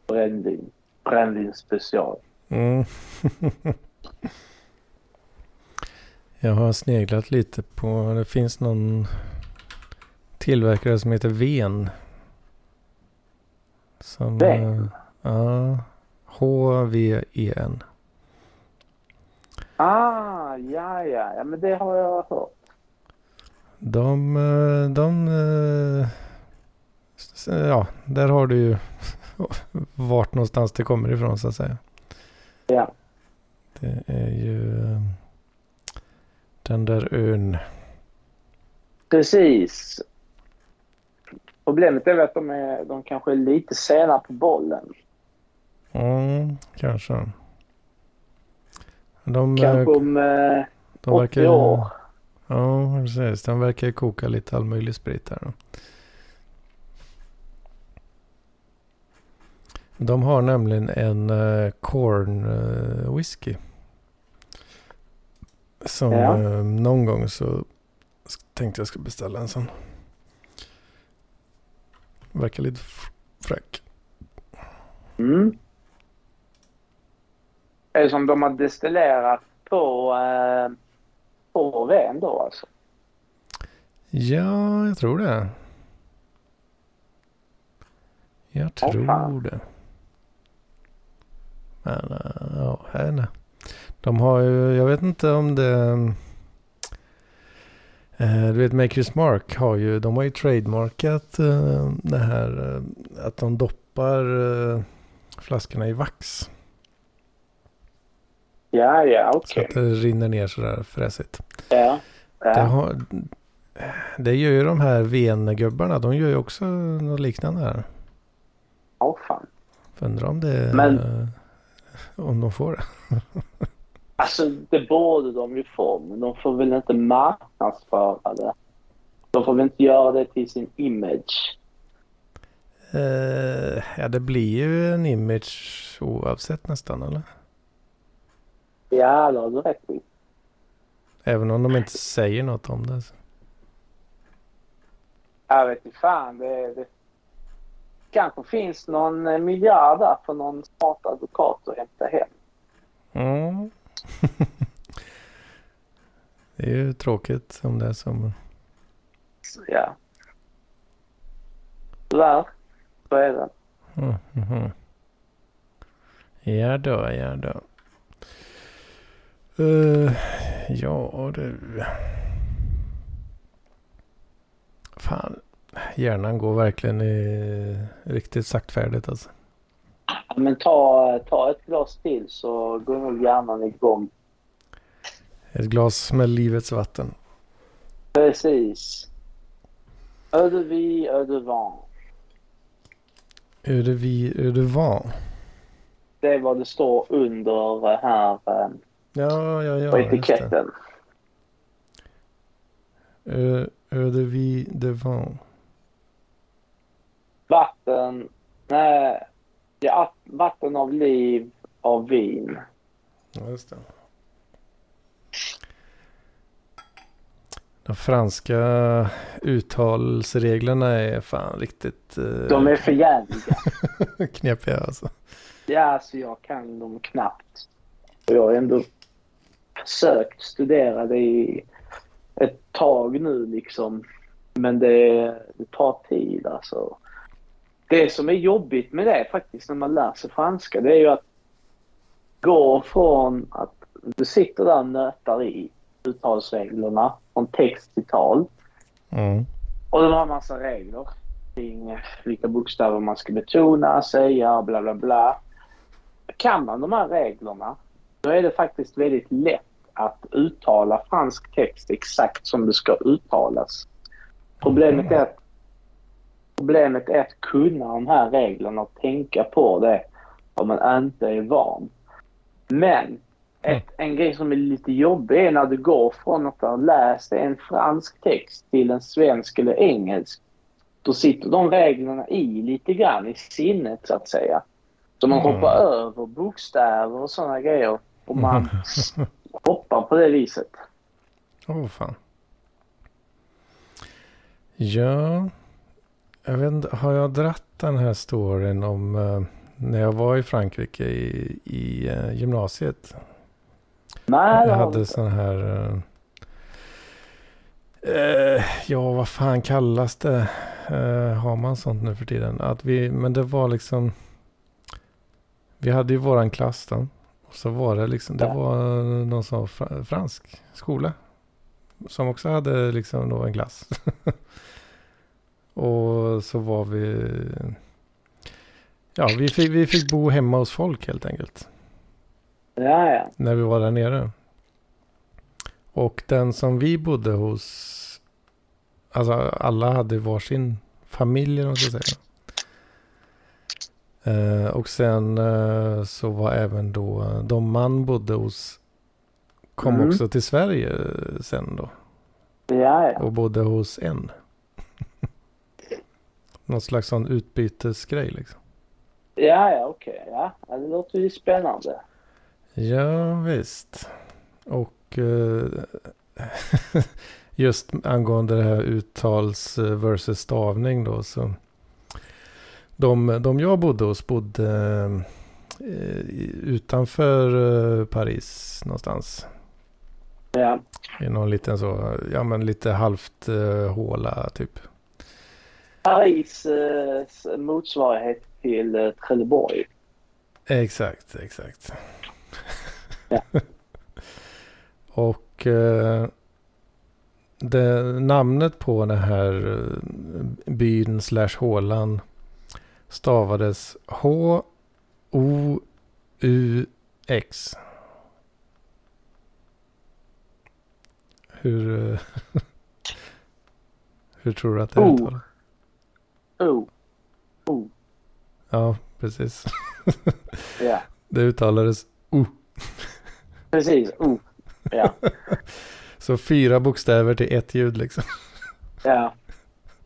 brännvin. Brännvin special. Mm. Jag har sneglat lite på, det finns någon tillverkare som heter Ven. Som, Ven? Eh, ja, H-V-E-N. Ah, ja, ja, ja, men det har jag hört. De, eh, de, eh, ja, där har du ju vart någonstans det kommer ifrån så att säga. Ja. Det är ju den där ön. Precis. Problemet är väl att de, är, de kanske är lite sena på bollen. Mm, kanske. De, kanske om eh, de 80 verkar, år. Ja, precis. De verkar koka lite all möjlig sprit här. De har nämligen en uh, corn uh, whisky. Som ja. uh, någon gång så tänkte jag skulle beställa en sån. Verkar lite fräck. Mm. Är det som de har destillerat på, eh, på ven då alltså? Ja, jag tror det. Jag tror oh, det. Men uh, ja, henne. De har ju, jag vet inte om det... Uh, du vet Makers Mark har ju, de har ju trademarkat uh, det här att de doppar flaskorna i vax. Ja, ja, okej. Okay. Så att det rinner ner sådär fräsigt. Ja. ja. Det, har, det gör ju de här vengubbarna, de gör ju också något liknande här. Oh, fan. Undrar om det... Men om de får det. alltså det borde de ju få, men de får väl inte marknadsföra det. De får väl inte göra det till sin image. Uh, ja, det blir ju en image oavsett nästan, eller? Ja, det har du rätt i. Även om de inte säger något om det. Så. Jag vet inte fan. Det, det kanske finns någon eh, miljard där för någon smart advokat att hämta hem. Mm. det är ju tråkigt om det är så. Ja. Tyvärr, så är det. Mm, mm, ja då, ja då. Uh, ja du. Fan, hjärnan går verkligen i riktigt saktfärdigt alltså. Men ta, ta ett glas till så går nog hjärnan igång. Ett glas med livets vatten. Precis. Eau de vie, eau de vin. Eau de vie, eau de vin. Det är vad det står under här eh, ja, ja, ja, på etiketten. Eau, eau de vin vatten, nej, ja, vatten av liv av vin. Ja, just det. De franska uttalsreglerna är fan riktigt... Uh, De är för jävliga. knepiga alltså. Ja, alltså jag kan dem knappt. Och jag har ändå försökt studera det i ett tag nu liksom. Men det, det tar tid alltså det som är jobbigt med det faktiskt när man lär sig franska det är ju att gå från att du sitter där och nötar i uttalsreglerna från text till tal. Mm. Och de har en massa regler kring vilka bokstäver man ska betona, säga och bla bla bla. Kan man de här reglerna då är det faktiskt väldigt lätt att uttala fransk text exakt som det ska uttalas. Problemet är att, problemet är att kunna de här reglerna och tänka på det om man inte är van. Men ett, en grej som är lite jobbig är när du går från att ha läst en fransk text till en svensk eller engelsk. Då sitter de reglerna i lite grann i sinnet så att säga. Så man Mm. hoppar över bokstäver och sådana grejer. Och man hoppar på det viset. Åh oh, fan. Ja, jag vet inte, har jag dratt den här storyn om eh, när jag var i Frankrike i, i eh, gymnasiet? Nej, Jag hade sån här... eh, ja, vad fan kallas det? Har man sånt nu för tiden? Att vi, men det var liksom... Vi hade ju våran klass då. Så var det liksom, det var någon sån fra, fransk skola. Som också hade liksom då en klass. och så var vi... Ja, vi fick, vi fick bo hemma hos folk helt enkelt Ja, ja. när vi var där nere. Och den som vi bodde hos, alltså alla hade varsin familj vad man ska säga. Eh, och sen eh, så var även då de man bodde hos kom Mm. också till Sverige eh, sen då Ja, ja. och bodde hos en. Någon slags sån utbytesgrej liksom. Ja, ja, okej. Ja. ja, det låter ju spännande. Ja, visst. Och eh, just angående det här uttals eh, versus stavning då så. De, de jag bodde hos bodde eh, utanför eh, Paris någonstans. Ja. I någon liten så, ja men lite halvt eh, håla typ. Paris s- motsvarighet till eh, Trelleborg. Exakt, exakt. Ja. Och eh, det, namnet på den här byn slash hålan stavades H-O-U-X. Hur, hur tror du att det O. uttalas? Oh. Oh. Ja, precis. Ja. Det uttalades O. Precis. Oh. Ja. Så fyra bokstäver till ett ljud liksom. Ja.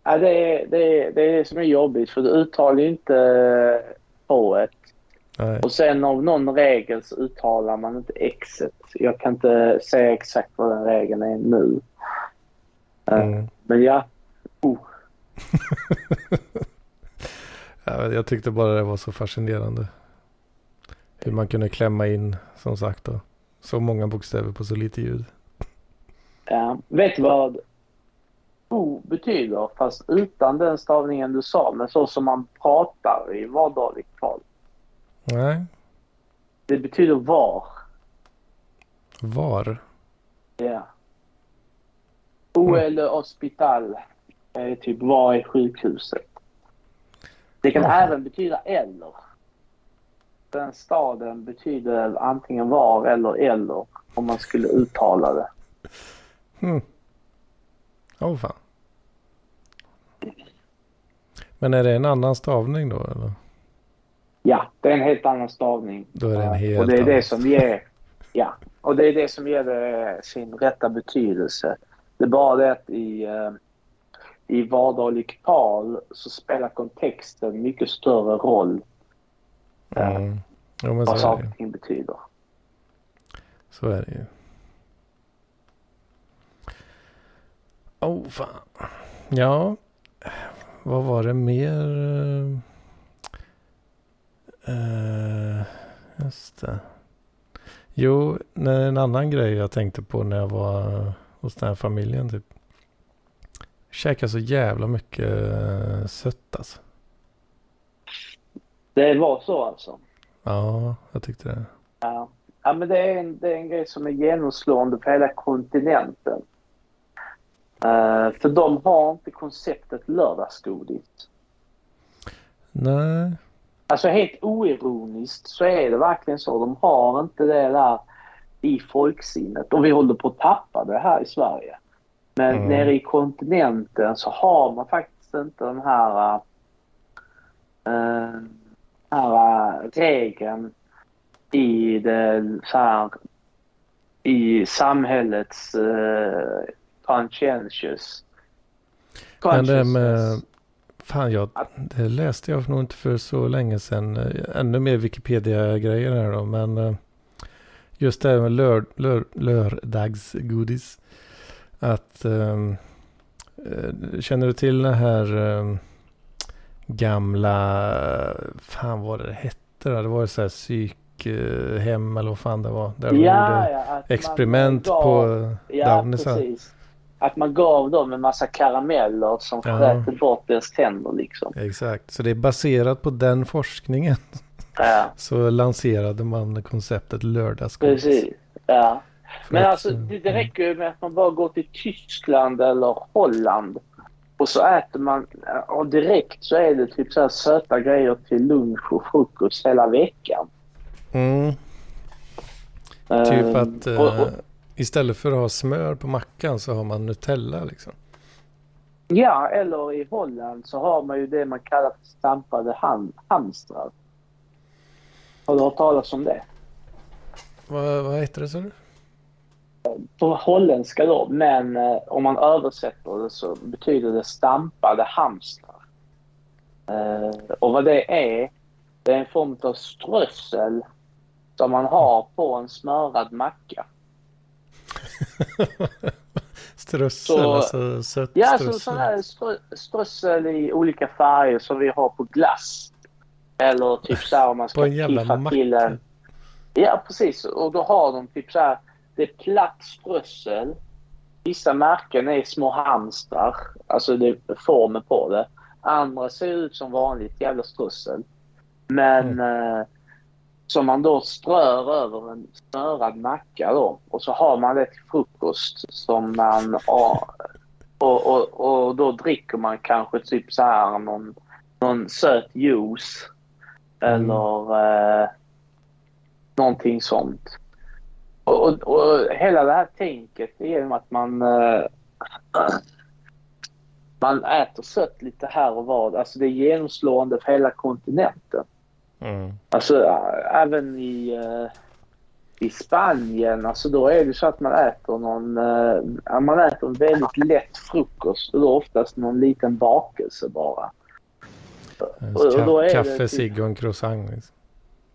Ja det, är, det, är, det är det som är jobbigt för du uttalar ju inte eh, H-et. Nej. Och sen av någon regel så uttalar man inte X-et. Jag kan inte säga exakt vad den regeln är nu. Eh, Mm. Men ja. Oh. Ja, jag tyckte bara det var så fascinerande. Hur man kunde klämma in, som sagt då, så många bokstäver på så lite ljud. Ja. Vet du vad O betyder? Fast utan den stavningen du sa, men så som man pratar i vardagligt tal. Nej, Det betyder var. var. Ja. O Mm. eller hospital är typ var i sjukhuset. Det kan Ja. även betyda eller. Den staden betyder antingen var eller eller om man skulle uttala det. Hmm. Åh fan. Men är det en annan stavning då eller? Ja, det är en helt annan stavning. Då är det en Ja, helt Och det är det som ger, ja, och det är det som ger det sin rätta betydelse. Det är bara det att i, eh, i vardagligt tal så spelar kontexten mycket större roll Mm. Men vad saker och ting betyder. Så är det ju. Oh, fan. Ja. Vad var det mer? Uh, just det. Jo, en annan grej jag tänkte på när jag var hos den här familjen typ. Käkade så jävla mycket eh, sött alltså. Det var så alltså? Ja, jag tyckte det. Ja, ja men det är, en, det är en grej som är genomslående på hela kontinenten. Uh, för de har inte konceptet lördagsgodis. Nej. Alltså helt oironiskt så är det verkligen så. De har inte det där i folksinnet och vi håller på att tappa det här i Sverige. Men mm. nere i kontinenten så har man faktiskt inte den här, uh, här uh, regeln i det så här, i samhällets uh, conscientious. Men det med, fan jag, det läste jag nog inte för så länge sedan. Ännu mer Wikipedia-grejer här då, men just det här med lör, lör, lördagsgodis. Att, um, känner du till den här um, gamla, fan vad det hette då? Det var ju så här psykhem eller vad fan det var. Där ja, ja, experiment gav, på ja, precis. Att man gav dem en massa karameller som ja. frätte bort deras tänder liksom. Exakt, så det är baserat på den forskningen. Ja. Så lanserade man konceptet lördagsgodis. Precis, ja. Men att, alltså det, det räcker ju med att man bara går till Tyskland eller Holland och så äter man och direkt så är det typ så här söta grejer till lunch och frukost hela veckan. Mm. Typ uh, att och, och, istället för att ha smör på mackan så har man Nutella liksom. Ja, eller i Holland så har man ju det man kallar för stampade ham hamstrar. Har du hört talas om det? Vad, vad heter det sa du? På holländska då, men eh, om man översätter det så betyder det stampade hamstrar. Eh, och vad det är, det är en form av strössel som man har på en smörad macka. strössel, så, alltså sött Ja, strössel. så, sån här strö, strössel i olika färger som vi har på glass. Eller typ så här om man ska piffa till en... Ja, precis. Och då har de typ så här, det är platt strössel. Vissa märken är små hamstrar, alltså det är formen på det. Andra ser ut som vanligt jävla strössel. Men mm. Som man då strör över en smörad macka då. Och så har man det till frukost som man... Och, och, och, och då dricker man kanske typ så här någon, någon söt juice. Mm. Eller eh, någonting sånt. Och, och, och, hela det här tänket är genom att man eh, man äter sött lite här och var. Alltså det är genomslående för hela kontinenten. Mm. Alltså även i, uh, i Spanien, alltså då är det så att man äter någon, uh, man äter en väldigt lätt frukost och då oftast någon liten bakelse bara. Och, och kaffe, typ, cigg och en croissant. Liksom.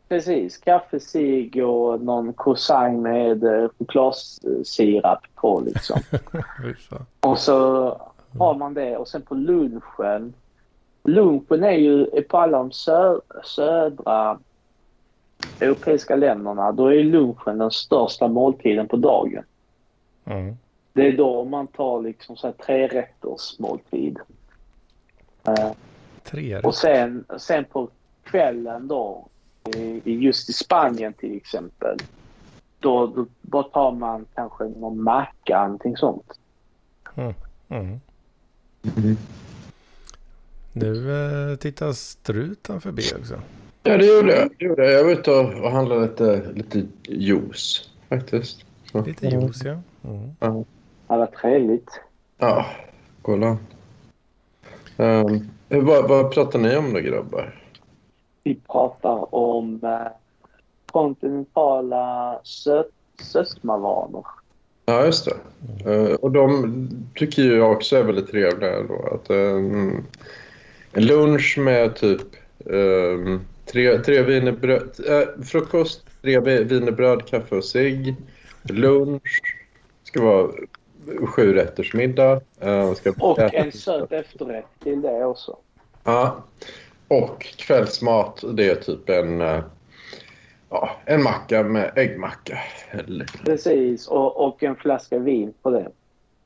Precis, kaffe, cigg och någon croissant med uh, chokladsirap på liksom. och så har man det och sen på lunchen lunchen är ju på alla de sö södra europeiska länderna, då är lunchen den största måltiden på dagen. Mm. Det är då man tar liksom så här tre rätters måltid. Uh, tre Och sen, sen på kvällen då, i, just i Spanien till exempel, då, då, då tar man kanske någon macka, någonting sånt. Mm. Mm. Nu eh, tittar struten förbi också. Ja, det gjorde jag. Det gjorde jag. jag var ute och, handlade lite, lite juice faktiskt. Så. Lite juice, ja. Mm. Ja, vad trevligt. Ja, kolla. Um, vad, vad pratar ni om då, grabbar? Vi pratar om eh, kontinentala söt, sötmavanor. Ja, just det. Uh, och de tycker jag också är väldigt trevliga. Då, att, um, lunch med typ um, tre, tre wienerbröd, äh, frukost, tre wienerbröd, kaffe och cigg. Lunch ska vara sju rätters middag. Uh, ska och en söt efterrätt till det också. Ja. Och kvällsmat, det är typ en, uh, ja, en macka med äggmacka. Eller... Precis, och, och en flaska vin på det.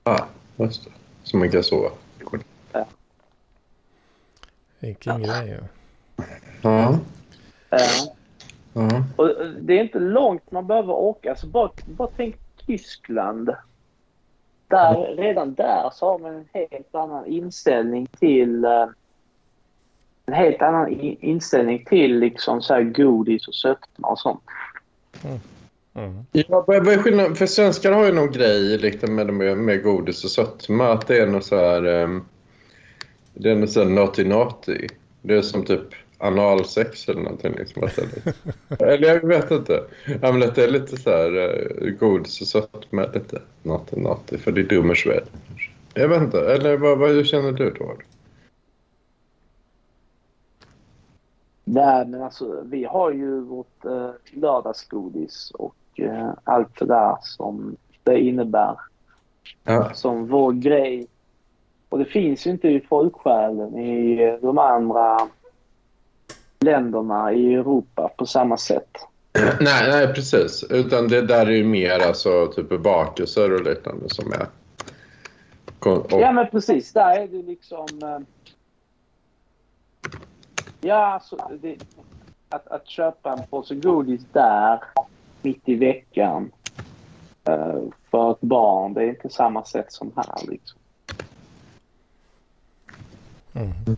Ja, just det. Så man kan sova. Vilken ja. grej ju. Ja. Ja. Och det är inte långt man behöver åka. Alltså bara, bara tänk Tyskland. Där, redan där så har man en helt annan inställning till uh, en helt annan inställning till liksom så här godis och sötma och sånt. Mm. Mm. Ja, vad är skillnaden? För svenskar har ju någon grej liksom med, med, med godis och sötma. Att det är något så här... Um, det är något så här naughty-naughty. Det är som typ analsex eller någonting. Liksom, eller jag vet inte. Ja, men det är lite så här uh, godis och sötma. Lite naughty-naughty. För det är dummer Sverige. Jag vet inte. Eller vad, vad, hur känner du då? Nej, men alltså vi har ju vårt eh, lördagsgodis och eh, allt det där som det innebär. Ja. Som vår grej. Och det finns ju inte i folksjälen i de andra länderna i Europa på samma sätt. Nej, nej precis. Utan det där är ju mer alltså typ bakelser och liknande som är... Och... Ja, men precis. Där är det liksom... Eh, Ja, alltså, det, att, att köpa en påse godis där mitt i veckan uh, för ett barn, det är inte samma sätt som här. Liksom. Mm.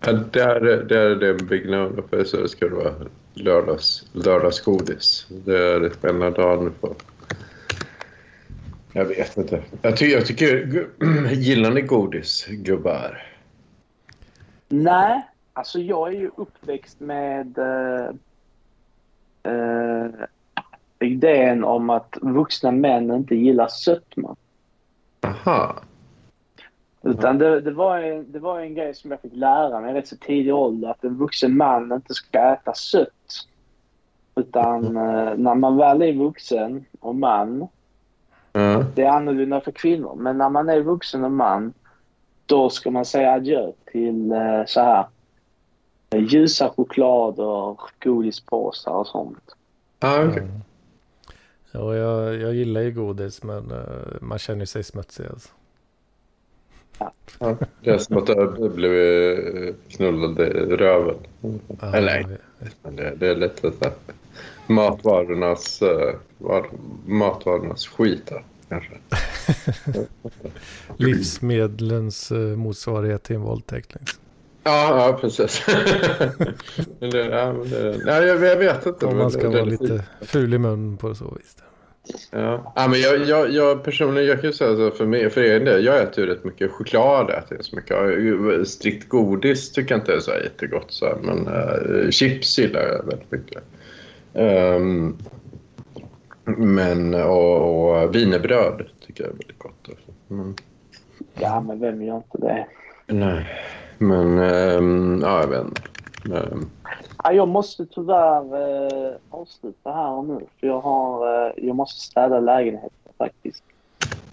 Ja, där, där är det big no för så ska det vara lördags, lördagsgodis. Det är ena dagen för. Jag vet inte. Jag, ty jag tycker... Gillar ni godis, gubbar? Nej, Alltså jag är ju uppväxt med eh, eh, idén om att vuxna män inte gillar sötma. Aha. Utan det, det, var en, det var en grej som jag fick lära mig rätt så tidig ålder. Att en vuxen man inte ska äta sött. Utan mm. när man väl är vuxen och man. Mm. Det är annorlunda för kvinnor. Men när man är vuxen och man. Då ska man säga adjö till eh, så här ljusa choklader, godispåsar och sånt. Ah, okay. Mm. Ja, jag, jag gillar ju godis men man känner sig smutsig alltså. Ja. ja. Det är som att du blev knullad i röven. Ah, Eller nej, det, det är lite så här matvarornas, uh, matvarornas skit här, kanske. Livsmedlens uh, motsvarighet till en våldtäkt liksom. Ja, ja precis. det, ja, det, nej, jag, jag, vet inte. Om man ska vara lite ful i mun på så vis. Ja. ja, men jag, jag, jag personligen, jag kan ju säga så för, mig, för egen del, jag äter ju rätt mycket choklad. Äter så mycket. Strikt godis tycker jag inte är så jättegott. Så här, men uh, chips gillar jag väldigt mycket. Um, men, och, och wienerbröd tycker jag är väldigt gott. Mm. Ja, men vem gör inte det? Nej. Men ähm, ja, jag vet inte. Ähm. Ja, jag måste tyvärr äh, avsluta här och nu. För jag, har, äh, jag måste städa lägenheten faktiskt.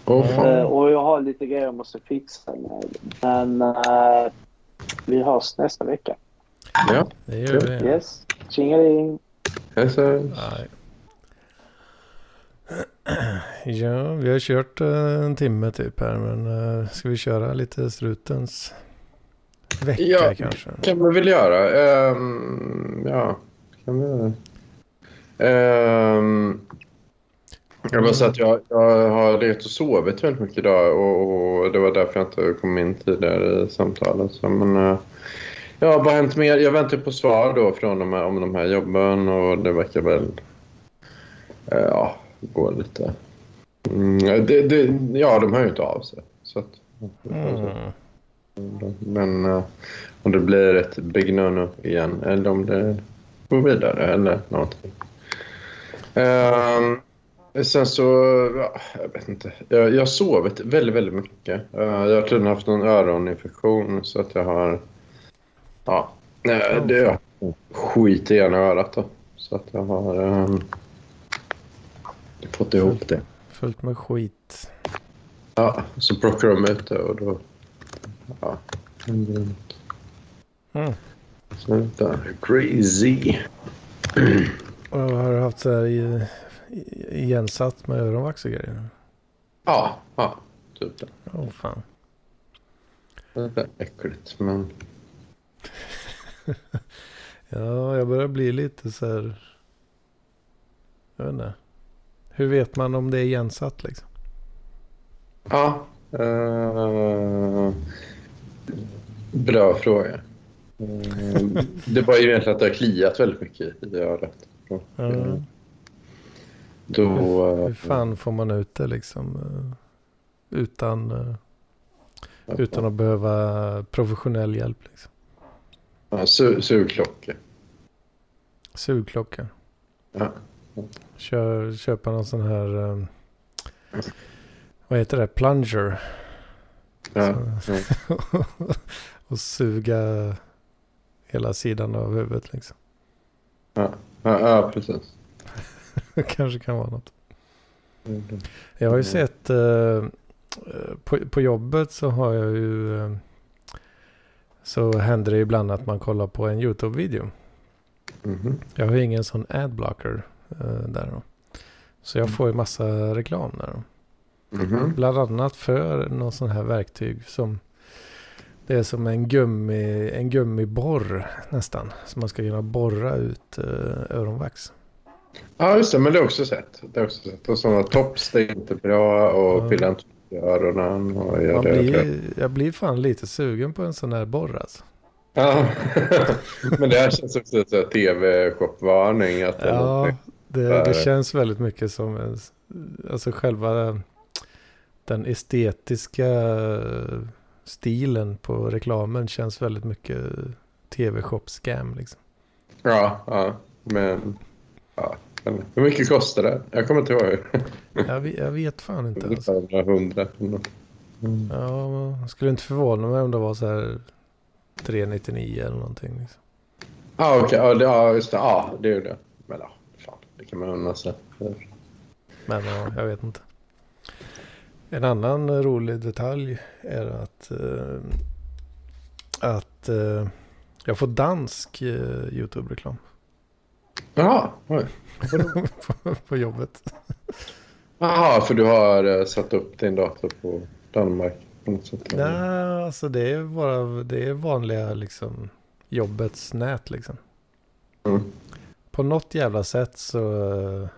Oh, äh, och jag har lite grejer jag måste fixa med. Men äh, vi hörs nästa vecka. Ja, det gör vi. Yes. Tjingeling. Hej Ja, vi har kört en timme typ här. Men ska vi köra lite strutens vecka ja, kanske? kan vi väl göra. Um, ja, kan vi. Um, jag bara säga att jag, jag har legat och sovit väldigt mycket idag och, och, det var därför jag inte kom in tidigare i samtalet. Så, men, uh, ja, vad har hänt mer? Jag väntar på svar då från de här, om de här jobben och det verkar väl uh, ja, gå lite... Mm, det, det, ja, de hör ju inte av sig. Så att, mm. Men uh, om det blir ett big no-no igen eller om det går vidare eller någonting. Uh, sen så, ja, jag vet inte. Jag, jag har sovit väldigt, väldigt mycket. Uh, jag har tydligen haft någon öroninfektion så att jag har... Ja, uh, det är skit i ena örat då. Så att jag har um, fått ihop det. Fullt med skit. Ja, så plockar de ut det och då Ja. Mm. Så vänta. Crazy. Och har du haft så här i, igensatt med öronvax och grejer? Ja, ja. Typ det. Åh oh, fan. Det är äckligt men... Ja, jag börjar bli lite så här... Jag vet inte. Hur vet man om det är igensatt liksom? Ja. Uh, bra fråga. Uh, det var ju egentligen att det har kliat väldigt mycket i örat. Mm. Då, hur, hur fan får man ut det liksom? Utan, utan att behöva professionell hjälp liksom? Ja, su sugklocka. Sugklocka? Ja. Kör, köpa någon sån här... Vad heter det? Plunger. Ja. Så, ja. och suga hela sidan av huvudet liksom. Ja, ja, ja precis. kanske kan vara något. Jag har ju sett uh, på, på jobbet så har jag ju uh, så händer det ibland att man kollar på en YouTube-video. Mm -hmm. Jag har ingen sån adblocker uh, där då. Så jag får ju massa reklam där då. Mm -hmm. Bland annat för någon sån här verktyg som det är som en, gummi, en gummiborr nästan. Som man ska kunna borra ut uh, öronvax. Ja, just det. Men det har också sett. Det har också sett. Och sådana tops, det är inte bra. Och ja. pilla inte öronen. Och jag, blir, jag blir fan lite sugen på en sån här borr alltså. Ja, men det här känns också som tv-shopvarning. Ja, det, det känns väldigt mycket som en, alltså själva den estetiska stilen på reklamen känns väldigt mycket tv-shop-scam liksom. Ja, ja, men ja, hur mycket kostar det? Jag kommer inte ihåg. jag, vet, jag vet fan inte. Alltså. 100. Mm. Ja, jag skulle inte förvåna mig om det var så här 399 eller någonting. Liksom. Ah, okay. Ja, okej. Ja, just det. Ja, det är det. Men ja, fan, det kan man unna sig. Men ja, jag vet inte. En annan rolig detalj är att, uh, att uh, jag får dansk YouTube-reklam. Jaha, oj. på, på jobbet. Jaha, för du har satt upp din dator på Danmark? Nej, alltså det är bara det är vanliga liksom jobbets nät liksom. Mm. På något jävla sätt så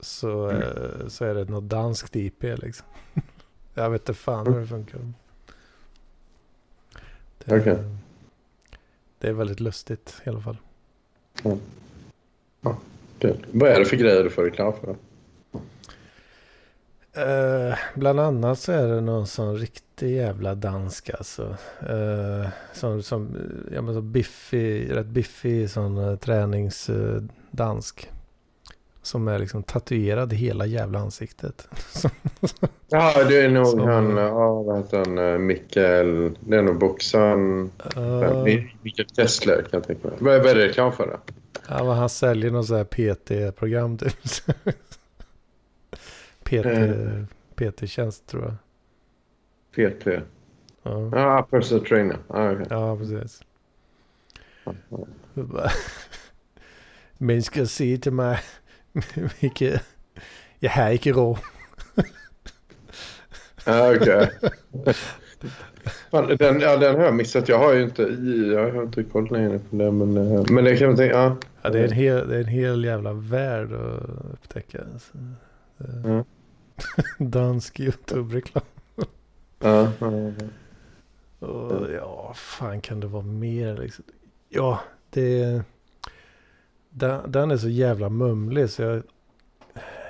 så, mm. så är det något danskt IP liksom. Jag vet inte fan hur det funkar. Det, okay. det är väldigt lustigt i alla fall. Mm. Ja, Vad är det för grejer du får reklam för? Uh, bland annat så är det någon sån riktig jävla dansk alltså. Uh, som, som, ja men så biffig, rätt biffig sån uh, träningsdansk. Som är liksom tatuerad i hela jävla ansiktet. ja, det är nog så... han, ja, vad heter han, uh, Mikael, det är nog boxaren, uh... Mikael Kessler kan jag tänka mig. Vad, är det reklam för då? Ja, men han säljer något sånt här PT-program typ. PT, mm. PT-tjänst tror jag. PT? Ja, ah, personal trainer. Ah, okay. Ja, precis. Men ska se till mig mycket jag här inte rå. ah, okej. Den, ja, den har jag missat. Jag har ju inte, jag har inte koll längre på det. Men, eh, men det kan man tänka, ja. ja det, är en hel, det är en hel jävla värld att upptäcka. Alltså. Mm. Dansk YouTube-reklam. ja, ja, ja. Och, ja, fan kan det vara mer liksom? Ja, det... Den, den är så jävla mumlig så jag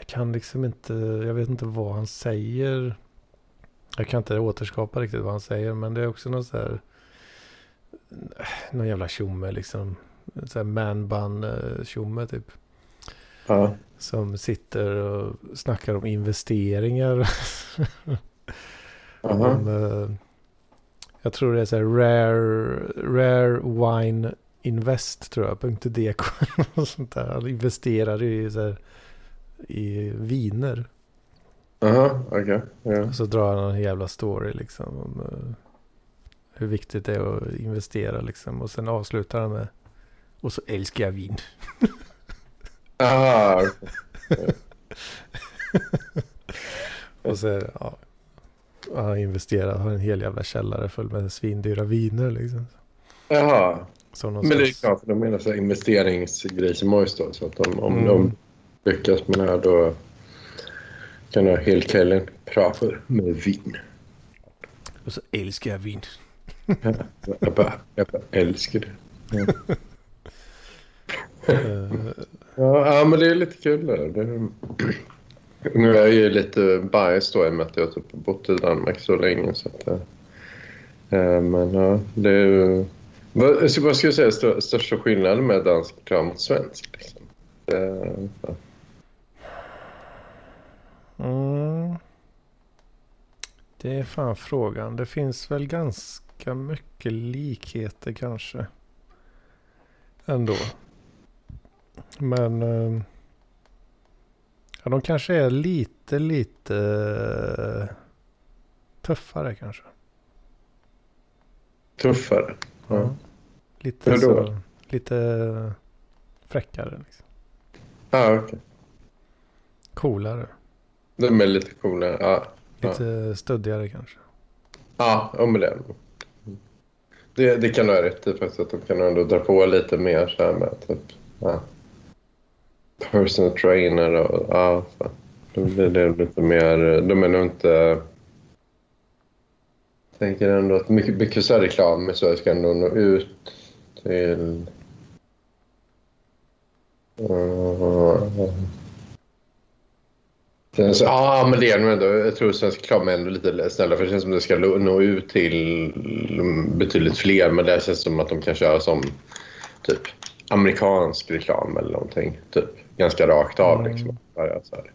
kan liksom inte... Jag vet inte vad han säger. Jag kan inte återskapa riktigt vad han säger. Men det är också något så här... Någon jävla tjomme liksom. Så här man tjomme typ. Ja. Som sitter och snackar om investeringar. om, uh, jag tror det är så här rare, rare wine invest tror jag. .dk och sånt där. Han investerar i, så här, i viner. Aha, okej. Okay. Yeah. Så drar han en jävla story liksom. Om, uh, hur viktigt det är att investera liksom. Och sen avslutar han med. Och så älskar jag vin. Ah, och så ja, han investerar, har en hel jävla källare full med svindyra viner liksom. Jaha. Som Men det är klart, för de menar så investeringsgrej som Moist då. Så att de, om mm. de lyckas med det här då kan jag hela kvällen prata med vin. Och så älskar jag vin. ja, jag, bara, jag bara älskar det. Ja. ja, men det är lite kul. Det. det nu är jag ju lite biased då i och med att jag typ bott i Danmark så länge. Så att, äh, men ja, det är Vad, vad ska jag säga stör, största skillnaden med dansk reklam mot svensk? Liksom? Det, mm. det är fan frågan. Det finns väl ganska mycket likheter kanske. Ändå. Men... Äh, Ja, de kanske är lite, lite tuffare kanske. Tuffare? Ja. ja. Lite så, lite fräckare liksom. Ja, okej. Okay. Coolare. De är lite coolare, ja. Lite ja. stöddigare kanske. Ja, om det. Det, det kan du ha rätt i faktiskt. Att de kan ändå dra på lite mer så här med typ. Ja personal trainer och ja, då blir det lite mer, de är nog inte... Jag tänker ändå att mycket, mycket så reklam så ska ändå nå ut till... Uh, så, ja, men det är nog ändå. Jag tror svensk reklam är ändå lite snällare för det känns som det ska nå ut till betydligt fler. Men det känns som att de kan köra som typ amerikansk reklam eller någonting. Typ ganska rakt av. Mm. Liksom. Bara så här.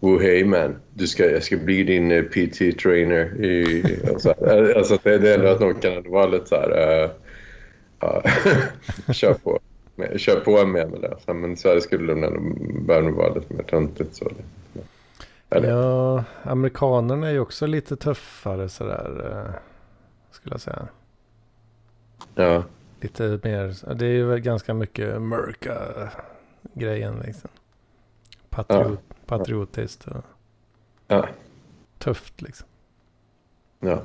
Oh, hej man, du ska, jag ska bli din uh, eh, PT-trainer. I, alltså, alltså, det, det är ändå att någon kan vara lite så här... Uh, kör på. Kör på med med det. Men Sverige skulle nog börja vara lite mer töntigt. Så. Eller? Ja, amerikanerna är ju också lite tuffare sådär. Uh, skulle jag säga. Ja. Lite mer, det är ju ganska mycket mörka grejen liksom. Patriot, ja. Patriotiskt och ja. tufft liksom. Ja.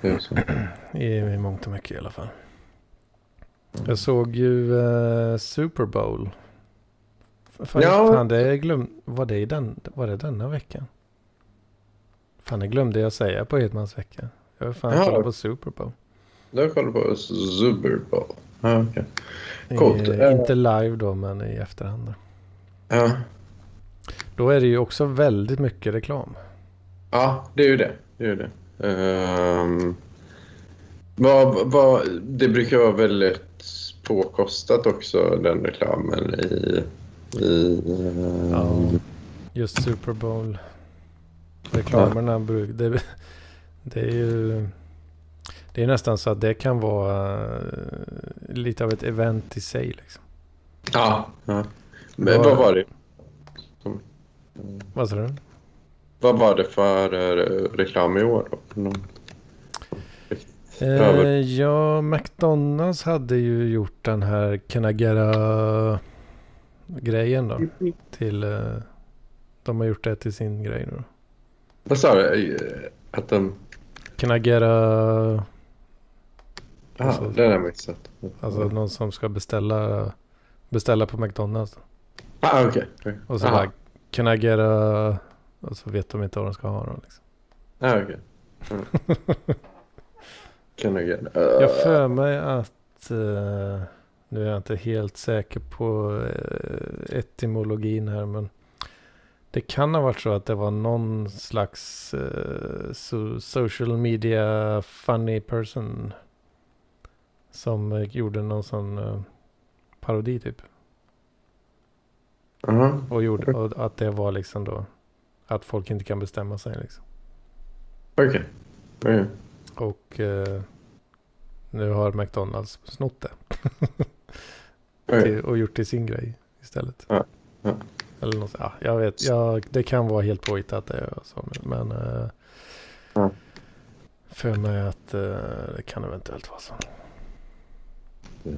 Det är så. I, I mångt och mycket i alla fall. Jag såg ju uh, Super Bowl. Fan, ja. fan det glöm, var, det den, var det denna veckan? Fan det glömde jag säga på Edmans vecka. Jag har fan ja. kollat på Super Bowl. Du har kollat på Super Bowl? Ja, okay. Coolt. I, inte live då, men i efterhand. Ja. Då är det ju också väldigt mycket reklam. Ja, det är ju det. Det, är ju det. Um, vad, vad, det brukar vara väldigt påkostat också, den reklamen i... i um... ja, just Super Bowl. Reklamerna, ja. det, det är ju... Det är nästan så att det kan vara uh, lite av ett event i sig. Liksom. Ja, ja. Men vad, var det? Som, vad sa du? Vad var det för uh, reklam i år? Då? Uh, ja, McDonalds hade ju gjort den här Kanagera-grejen då. Till, uh, de har gjort det till sin grej nu. Vad sa du? Att de... Kanagera Ja, alltså, den har jag missat. Alltså någon som ska beställa, beställa på McDonalds. Ah, okej. Okay. Och så Aha. bara, can I get a... Och så vet de inte vad de ska ha då liksom. Ah, okej. Okay. Mm. Jag för mig att... Uh, nu är jag inte helt säker på uh, etymologin här men. Det kan ha varit så att det var någon slags uh, so social media funny person som eh, gjorde någon sån parodi typ. -huh. och, gjorde, och att det var liksom då att folk inte kan bestämma sig liksom. Okej. Okay. Mm. Och uh, nu har McDonalds snott det. till, och gjort till sin grej istället. Ja. Ja. Eller något, ja, jag vet, ja, det kan vara helt påhittat det. Så, men uh, ja. för mig att uh, det kan eventuellt vara så.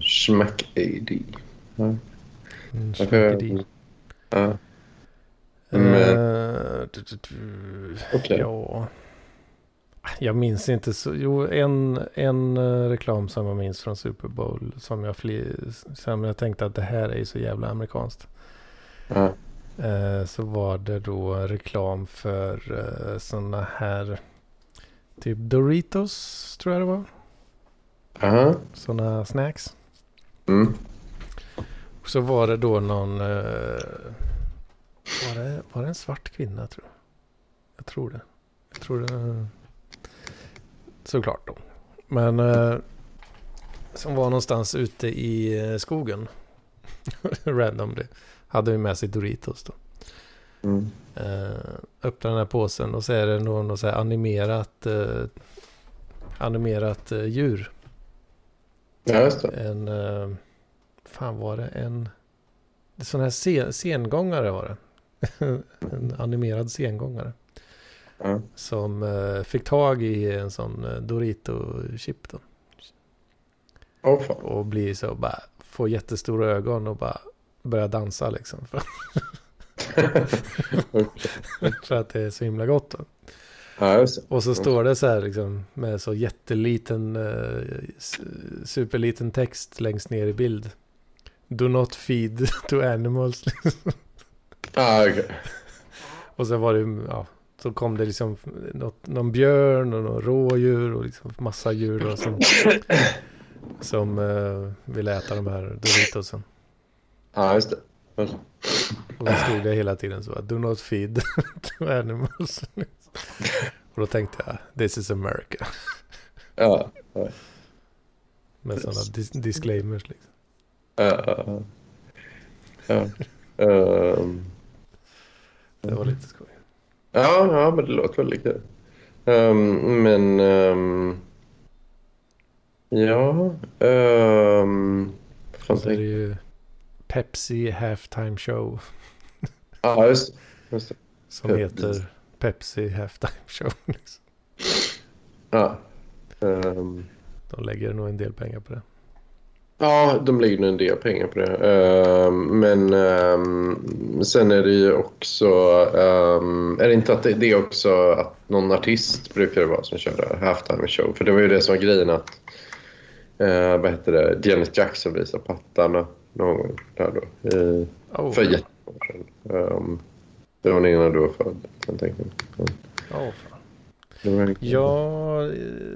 Smack-AD. Ja. Mm, Smack-AD. Ja. Men, uh, okay. Ja. Jag minns inte så. Jo, en, en eh, reklam som jag minns från Super Bowl. Som jag, fly, som jag tänkte att det här är ju så jävla amerikanskt. Ja. Eh, så var det då reklam för eh, sådana här. Typ Doritos tror jag det var. Aha. Sådana snacks. Mm. Och så var det då någon... Eh, var, det, var det en svart kvinna tror jag? Jag tror det. Jag tror det. Såklart då. Men eh, som var någonstans ute i eh, skogen. Randomly. Hade vi med sig Doritos då. Mm. Eh, öppnar den här påsen och så är det någon, någon så animerat, eh, animerat eh, djur. Ja, just det. En, fan var det en, sån här sen, sengångare var det. en animerad sengångare. Ja. Som eh, fick tag i en sån eh, Dorito-chip då. Fan. Och blir så bara, får jättestora ögon och bara börjar dansa liksom. För, att det är så himla gott då. Ja. Och så står det så här liksom med så jätteliten, eh, superliten text längst ner i bild. Do not feed to animals. Ah, okej. och så var det, ja, så kom det liksom något, någon björn och någon rådjur och liksom massa djur då som, som eh, ville äta de här Doritosen. Ja, just det. Just det. Och då stod det hela tiden så, do not feed to animals. och då tänkte jag, this is America. Ja. ja. Med sådana dis- disclaimers liksom. Ja, ja, ja. Ehm, Det var lite skoj. ja, ja, men det låter väldigt kul. Ehm, men... ehm, ja... Um, så är det ju Pepsi Halftime Show ja, just. Just det. som Pepsi. heter Pepsi Halftime Show. Liksom. Ja. Ehm, De lägger nog en del pengar på det. Ja, de lägger nog en del pengar på det. Ehm, men ehm, sen är det ju också... ehm, är det inte att det, det är också att någon artist brukar det vara som kör halftime show? För det var ju det som var grejen att... Uh, vad heter det? Janet Jackson visade pattarna någon gång där då. i- Oh, för jättemånga år sedan. Ehm, det var innan du var född, kan jag tänka mig. Oh, Ja,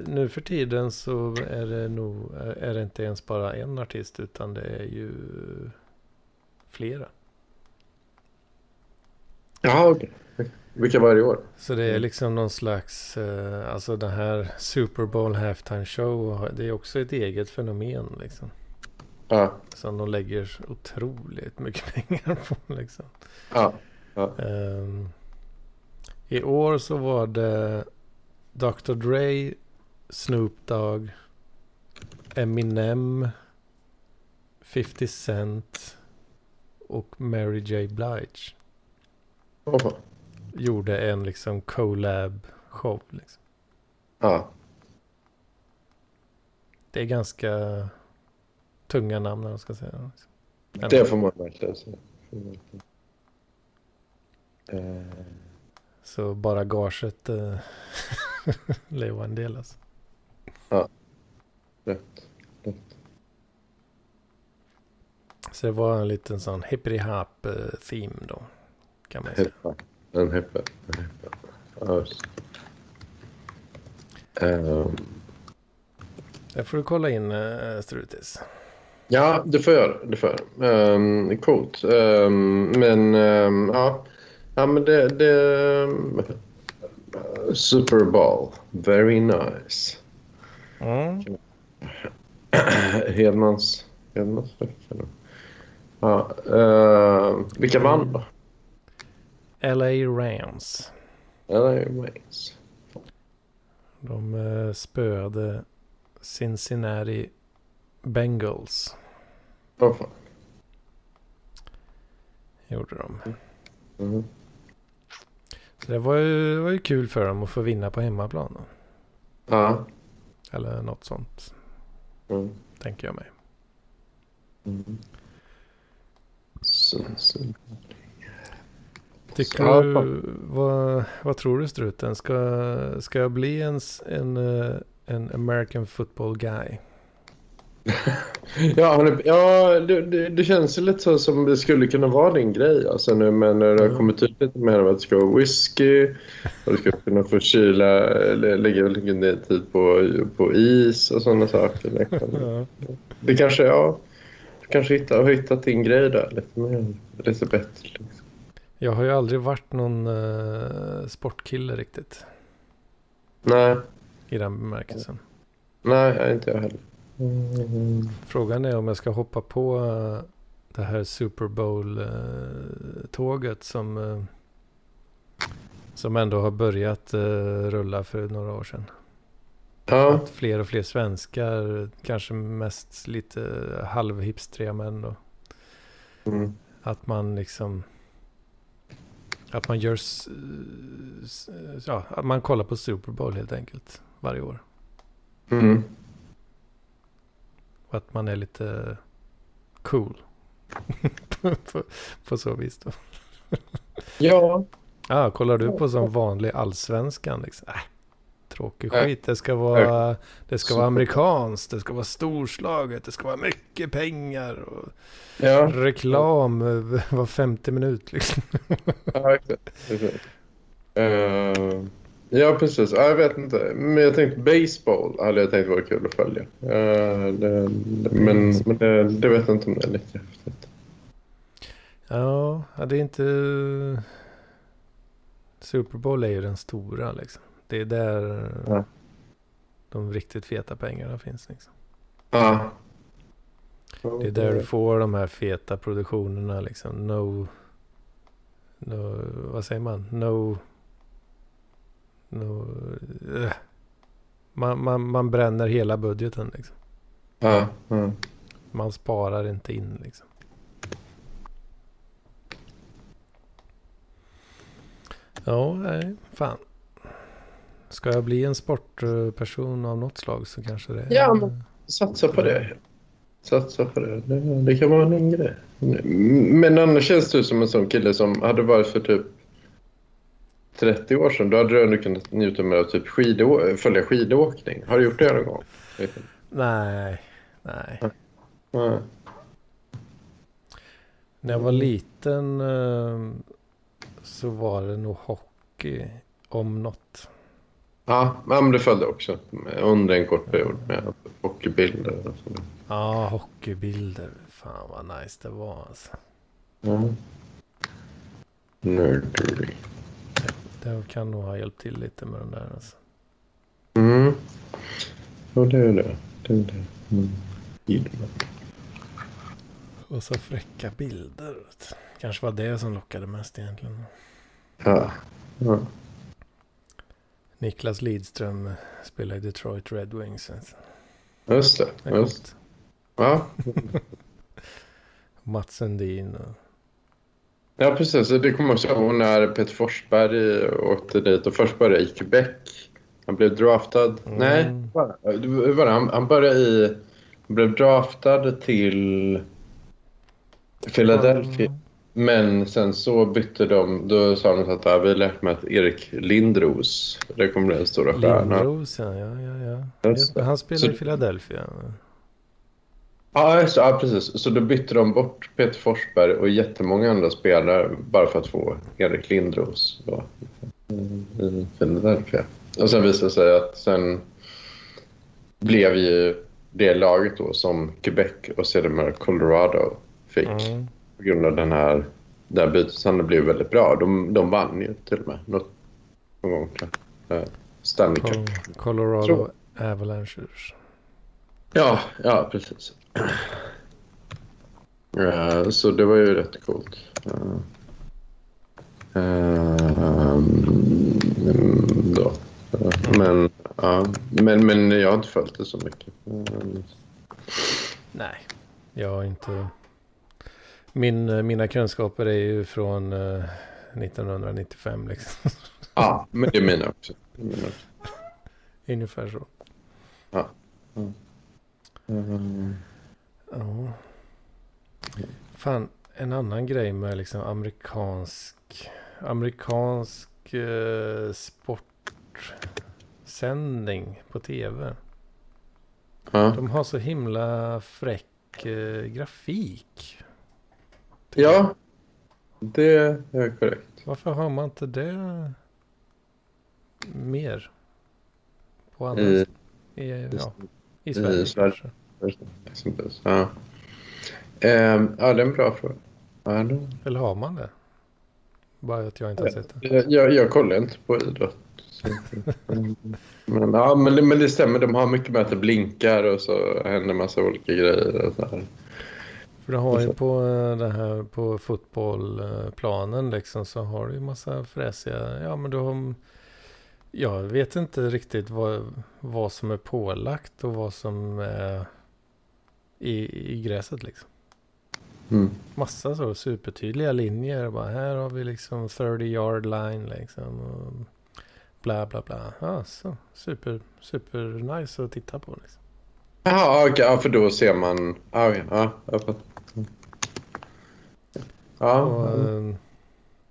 nu för tiden så är det nog är det inte ens bara en artist utan det är ju flera. Ja, okej. Vilka var det i år? Så det är liksom någon slags, eh, alltså den här Super Bowl Halftime Show, det är också ett eget fenomen liksom. Ja, Som de lägger otroligt mycket pengar på liksom. ja, Ehm, I år så var det Dr. Dre, Snoop Dogg, Eminem, 50 Cent och Mary J. Blige. Fan. Gjorde en liksom collab show. Liksom. ja. Det är ganska tunga namn när man ska säga. Liksom. Det får man verkligen säga. Eh, Så bara gaget uh, lär vara en del alltså. rätt. rätt. Så det var en liten sån hippity hop uh, theme då. Kan man säga. Heppa. En heppa. En heppa. Ja, just. Ehm, Det får du kolla in uh, Strutis. ja, det får jag göra. Det får jag. Um, coolt. Ehm, men ehm, ja. Ja, men det... det Super Bowl. Very nice. Mm. Hedmans... Hedmans. Ja, ehm, vilka vann då? LA Rams. LA Wings. De uh, spöade Cincinnati Bengals. Åh fan. Gjorde de. Mhm. Så det var ju, det var ju kul för dem att få vinna på hemmaplan. Då. Ja. Eller något sånt. Mm. Tänker jag mig. Mm. Så, så. Tycker du, vad, vad tror du Struten? Ska, ska jag bli en, en, eh, en American football guy? Ja, ja det, det, det, känns ju lite så som det skulle kunna vara din grej. Alltså nu, men när det har kommit ut lite mer om att det ska vara whisky och du ska kunna få kyla, lägga lite tid på, på is och sådana saker. Liksom. Det kanske, ja, du kanske hittar, har hittat din grej där lite, mer, lite bättre. Liksom. Jag har ju aldrig varit någon uh, sportkille riktigt. Nej. I den bemärkelsen. Nej, inte jag heller. Mm. Frågan är om jag ska hoppa på uh, det här Super Bowl-tåget uh, som, uh, som ändå har börjat rulla för några år sedan. Ja. Att fler och fler svenskar, kanske mest lite halvhipstriga män då. Mm. Att man liksom att man gör... Ja, att man kollar på Super Bowl helt enkelt varje år. Mm. Att man är lite cool. på, på, så vis då. ja. Ja, kollar du på som vanlig allsvenskan liksom? Äh, tråkig skit. Det ska vara, det ska vara amerikanskt, det ska vara storslaget, det ska vara mycket pengar. Och ja. Reklam var 50 minut liksom. ja, exakt. Uh, ja, precis. jag vet inte. Men jag tänkte baseball hade jag tänkt vara kul att följa. Uh, det, men men det, det, vet jag inte om det är lite häftigt. Ja, det är inte... Super Bowl är ju den stora liksom. Det är där ja. de riktigt feta pengarna finns. Liksom. Ja. Det är där du får de här feta produktionerna. Liksom. No, no vad säger man? No... uh. man, man, man bränner hela budgeten. Liksom. Ja, ja. Man sparar inte in liksom. Ja, nej, fan. Ska jag bli en sportperson av något slag så kanske det är... Ja, men satsa på det. Satsa på det. Det, det kan vara en grej. Men annars känns du som en sån kille som hade varit för typ 30 år sedan. Då hade du ändå kunnat njuta med att typ skidå följa skidåkning. Har du gjort det någon gång? Nej, nej. nej. När jag var liten eh, så var det nog hockey om något. Ja, men det följde också under en kort period med hockeybilder. Och. Ja, hockeybilder. Fan vad nice det var alltså. Mm. Nerdery. Det, kan nog ha hjälpt till lite med den där alltså. Mm. Ja, det är det. Det är det. Mm. Och så fräcka bilder. Kanske var det som lockade mest egentligen. Ja. ja. Niklas Lidström spelar i Detroit Red Wings. Just det. det just. Ja. Mats Sundin. Och... Ja, precis. Det kommer jag ihåg när Peter Forsberg åkte dit. Och Forsberg i Quebec. Han blev draftad. Mm. Nej, hur var det? Han, han började i... Han blev draftad till Philadelphia. Mm. Men sen så bytte de, då sa de att ah, vi mig att Erik Lindros, det kommer bli en stora stjärna. Lindros, ja, ja, ja. han spelar så, i Philadelphia. Ja, just, ja, precis. Så då bytte de bort Peter Forsberg och jättemånga andra spelare bara för att få Erik Lindros då, i Philadelphia. Och sen visade det sig att sen blev ju det laget då som Quebec och sedermera Colorado fick. Mm på grund av den här, det här byteshandeln blev väldigt bra. De, de vann ju till och med något, någon gång. Uh, Stanley Cup. Colorado Tror. Avalanches. Ja, ja precis. Uh, så det var ju rätt coolt. Uh, uh, då. Men, ja, men, men jag har inte följt det så mycket. Nej, jag har inte min, mina kunskaper är ju från uh, eh, 1995 liksom. Ja, men det är mina också. Ungefär så. Ja. Mm. Mm. Ja. Fan, en annan grej med liksom amerikansk amerikansk eh, sportsändning på tv. Ja. De har så himla fräck eh, grafik. ja, det är korrekt. Varför har man inte det mer? På andra I, i, ja, i i Sverige Sverige. kanske. Exempelvis. Ja. Ehm, ja, det är en bra fråga. Ja, då. Eller har man det? Bara att jag inte har sett det. Jag, jag, kollar inte på idrott. Men, ja, men, det, men det stämmer, de har mycket med att det blinkar och så händer massa olika grejer. Och så här. För du har ju på eh, det här på fotbollsplanen liksom så har du ju massa fräsiga, ja men du har Jag vet inte riktigt vad, vad som är pålagt och vad som är i, i gräset liksom. Mm. Massa så supertydliga linjer. Bara här har vi liksom 30 yard line liksom. Och bla bla bla. Ja, så super, super nice att titta på liksom. Jaha, okej, ja, för då ser man... Ja, okej, ja, jag fattar. Ja, Och, mm.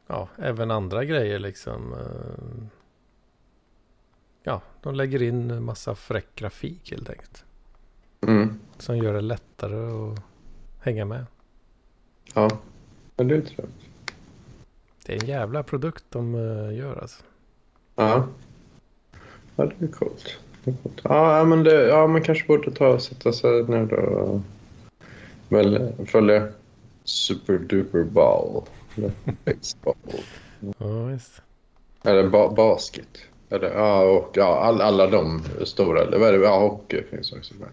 ja, även andra grejer liksom. eh, Ja, de lägger in massa fräck grafik helt enkelt. Mm. Som gör det lättare att hänga med. ja. Men det är trevligt. Det är en jävla produkt de eh, gör alltså. Ja. Ja, det är coolt. Det är coolt. Ja, men det, ja, man kanske borde ta och sätta sig ner då och väl följa Super Duper Ball. Baseball. Ja, visst. Eller ba basket. Eller, ja, och ja, all, alla de stora. Eller? Ja, hockey finns också med.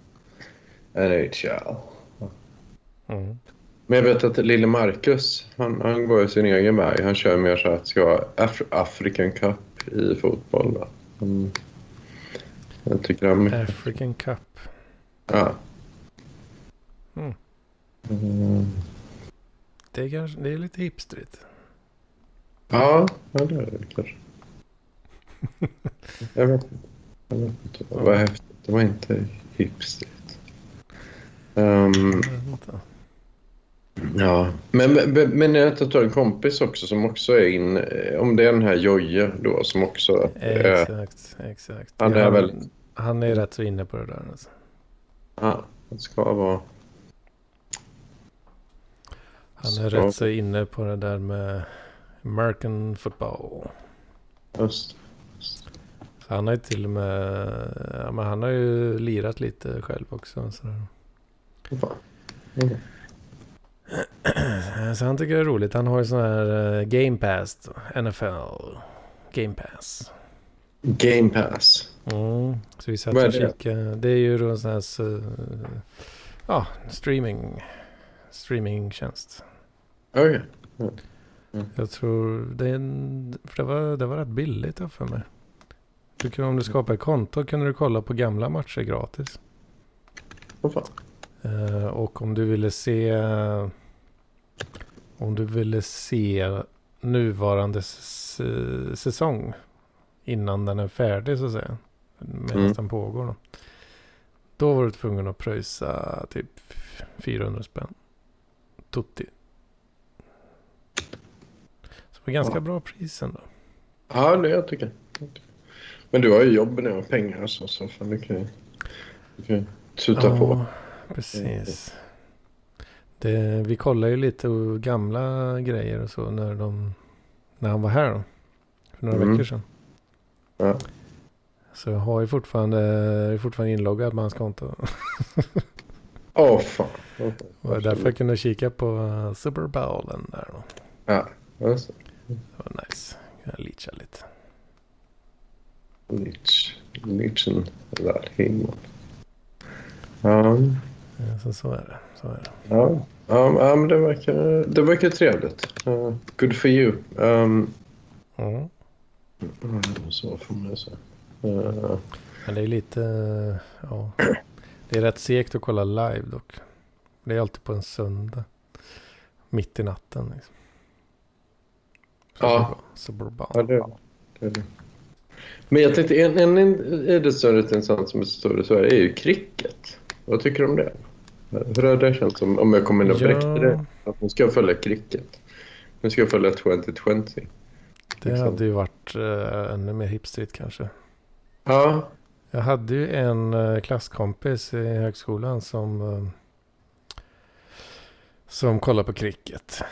NHL. Mm. Men jag vet att lille Marcus, han, han går ju sin egen väg. Han kör mer så att ska Af African Cup i fotboll. Va? Mm. Jag tycker han. African Cup. Ja. Mm. Mm. Det är, kanske, det är lite hipstrigt. Ja, ja, det är det kanske. Jag vet inte. Jag vet inte. Det var häftigt. Det var inte hipstrigt. Um, ja, men, men, men jag har en kompis också som också är in, eh, om det är den här Joje då som också är, Exakt, exakt. han är han, väldigt- han är rätt så inne på det där alltså. ja, det ska vara, Han är Så. rätt så inne på det där med American football. just Så han har ju till och med, ja, men han har ju lirat lite själv också. Så, Mm. så han tycker det är roligt. Han har ju sån här eh, Game Pass. NFL Game Pass. Game Pass. Mm. Så vi satt och kikade. Det är ju då en sån här så, ja, streaming, streamingtjänst. Okej. Jag tror det en, för det var, det var rätt billigt här för mig. Du kunde, om du skapade ett konto kunde du kolla på gamla matcher gratis. Vad fan. Eh, och om du ville se om du ville se nuvarande säsong innan den är färdig så att säga. Medan Mm. den pågår då. Då var du tvungen att pröjsa typ 400 spänn. Tutti. Så det var ganska Ja. bra pris ändå. Ja, det jag tycker. Men du har ju jobb nu och pengar och så, så fan, du kan ju tuta på. Precis. Det, vi kollar ju lite gamla grejer och så när, de, när han var här då. För några Mm. veckor sedan. Ja. Så jag har ju fortfarande, är fortfarande inloggad på hans konto. Åh, fan. Åh, fan. Det var därför jag kunde kika på Super Bowlen där då. Ja, just det. Det var nice. Jag leacha lite. Lich. Lichen där himlen. Ja, Ja, så, så är det. Så är det. ja, ja, men det verkar, det verkar trevligt. Uh, good for you. Um, Mm. så får man säga. Uh, Men det är lite, ja. Det är rätt segt att kolla live dock. Det är alltid på en söndag. Mitt i natten liksom. Ja. Bowl. ja, det, det är det. Men jag tänkte, en, en idrott som är rätt intressant som är stor i Sverige är ju cricket. Vad tycker du om det? Hur har det känts om, om jag kommer in och Ja. bräckte det? Att nu ska jag följa cricket. Nu ska jag följa 2020. Det liksom. hade ju varit uh, ännu mer hipstrigt kanske. Ja. Jag hade ju en uh, klasskompis i högskolan som uh, som kollade på cricket.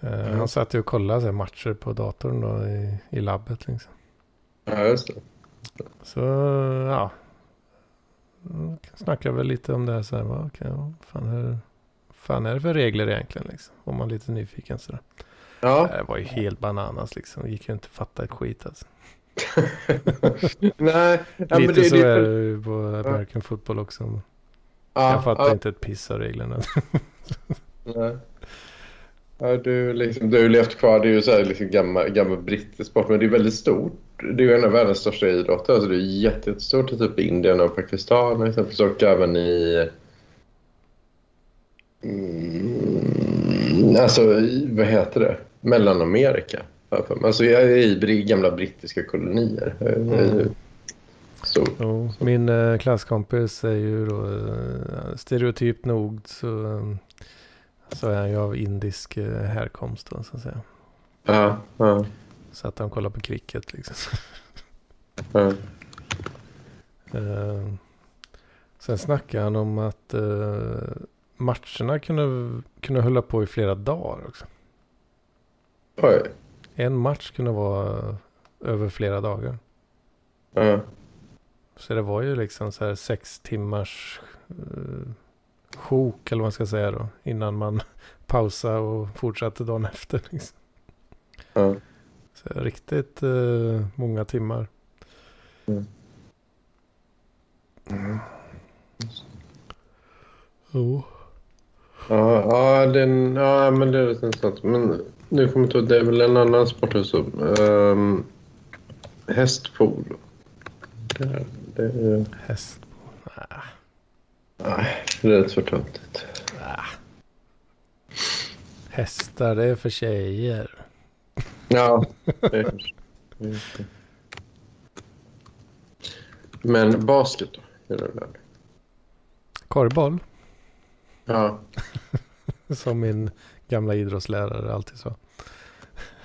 Mm. Han satt ju och kollade så matcher på datorn då i, i labbet liksom. Ja, just det. Så ja. Snackade väl lite om det här så här. Okej, okay, fan, hur fan är det för regler egentligen liksom? Om man är lite nyfiken sådär. Ja. Det var ju helt bananas liksom. Det gick ju inte att fatta ett skit alltså. Nej. Ja, lite det, så det, är det ju på American football också. Ja, jag fattar ja. inte ett piss av reglerna. Nej. Ja, du, liksom, du har ju levt kvar. Det är ju så här, liksom, gammal, gammal brittisk sport, men det är väldigt stort. Det är ju en av världens största idrotter. Alltså, det är jättestort i typ Indien och Pakistan exempelvis och även i... Mm, alltså, vad heter det? Mellanamerika. Alltså i gamla brittiska kolonier. Mm. Jo, min eh, klasskompis är ju då eh, stereotypt nog så, eh, så är han ju av indisk eh, härkomst då, så att säga. Ja, ja. Så att han kollar på cricket liksom. Ja. Eh, sen snackade han om att eh, matcherna kunde, kunde hålla på i flera dagar också. Oj. En match kunde vara över flera dagar. Ja. Så det var ju liksom så här sex timmars uh, sjok eller vad man ska säga då. Innan man pausade och fortsatte dagen efter. Liksom. Ja. Så riktigt uh, många timmar. Mm. Mm. Oh. Ja, ja, den, ja, men det är sant. Men nu kommer jag det är väl en annan sport också. Um, hästpolo. Det, det är... Hästpolo? Nej. Nej, det är rätt för töntigt. Hästar, det är för tjejer. Ja, Men basket då? Är det där? Korgboll? Ja. Som min gamla idrottslärare alltid sa.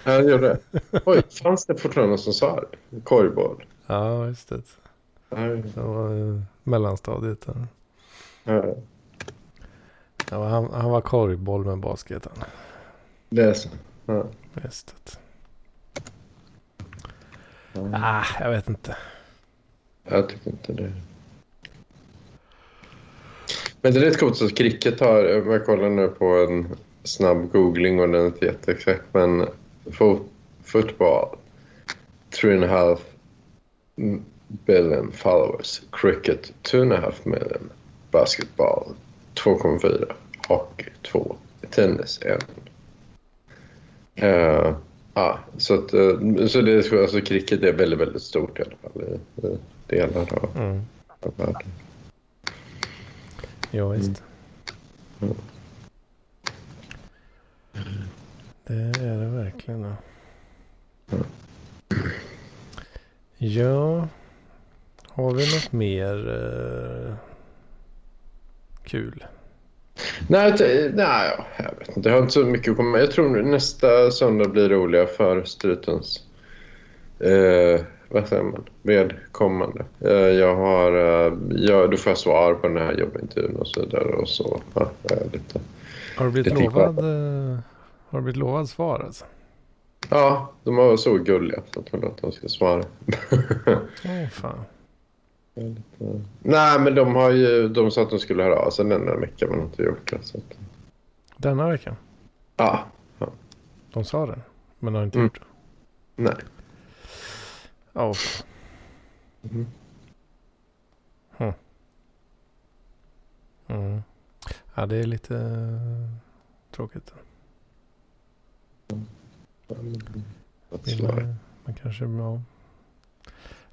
Ja, det gör det. Oj, fanns det fortfarande som sa det? Korgboll? Ja, just det. Det var uh, mellanstadiet. Ja. Ja, han, han var korgboll med basketen. Det är så? Ja. Just det. Ja. Ah, jag vet inte. Jag tycker inte det. Men det är lite coolt att cricket har, jag kollar nu på en snabb googling och den är inte jätteexakt, men fo fotboll, three and a half billion followers. Cricket, two and a half million. Basketball, 2,4. Hockey, 2. Tennis, 1. Uh, ah, så att, uh, så det, alltså, cricket är väldigt, väldigt stort i alla fall i, i delar av, mm. av världen. Ja, visst. Mm. Det är det verkligen. Ja. Har vi något mer uh, kul? Nej, nej, jag vet inte. Jag har inte så mycket att komma med. Jag tror nästa söndag blir roliga för Strutens. Uh, vad säger man? Vedkommande. Uh, jag har, jag, då får jag svar på den här jobbintervjun och så vidare. Och så, ja, lite, har du blivit lovad, har du blivit lovad svar alltså? Ja, de var så gulliga så att de att de ska svara. Åh oh, fan. Nej, men de har ju... De sa att de skulle höra av sig denna vecka, men inte gjort det. Så att... Denna veckan? Ja. ja. De sa det, men har inte mm. gjort det? Nej. Åh, oh, mm. Hm. Mm. Ja, det är lite uh, tråkigt. Man, man kanske... Ja.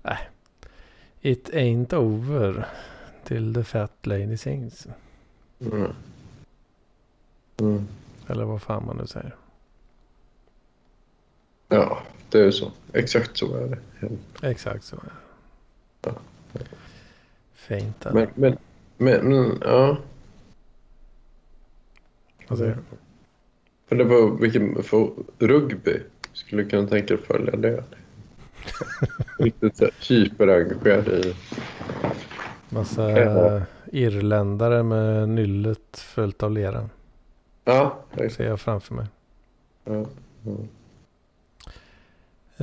Nej. It ain't over till the fat lady sings. Mm. Mm. Eller vad fan man nu säger. Ja, det är så. Exakt så är det. Exakt så är det. Ja. Fint. Men, men, men, ja. Vad säger du? Eller på vilken, för rugby? skulle kunna tänka dig följa det. Riktigt så hyperengagerad i... Massa ja. irländare med nyllet följt av lera. Ja. Ser jag framför mig. Ja. ja.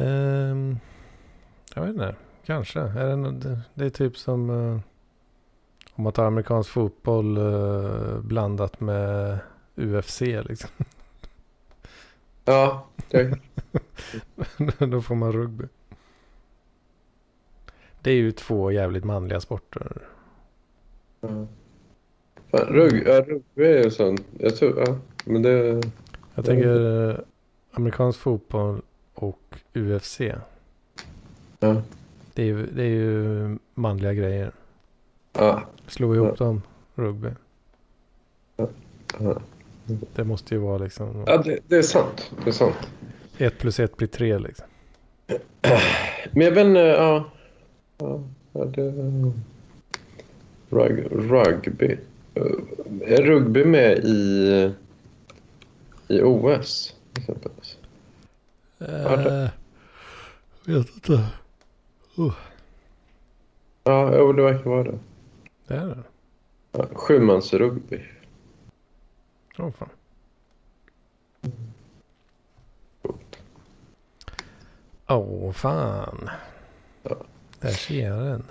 Um, jag vet inte. Kanske. Är det, det, det är typ som uh, om man tar amerikansk fotboll uh, blandat med UFC liksom. Ja. Det. Då får man rugby. Det är ju två jävligt manliga sporter. Ja. Fan, rug, ja, rugby är ju sånt. Jag tror, ja. Men det... Jag tänker eh, amerikansk fotboll och UFC. Ja. Det är ju, det är ju manliga grejer. Ja. Slå ihop ja. dem, rugby. Ja. ja. Det måste ju vara liksom. Ja, det, det, är sant. Det är sant. Ett plus ett blir tre liksom. Men jag vet inte, ja. Ja det... Rug, rugby. Är rugby med i, i OS? Exempelvis? Uh, vet inte. Uh. Ja, jo, det verkar vara det. Det är det? Ja, sjumansrugby. Åh oh, fan. Åh oh, fan. Ja. Där ser jag den.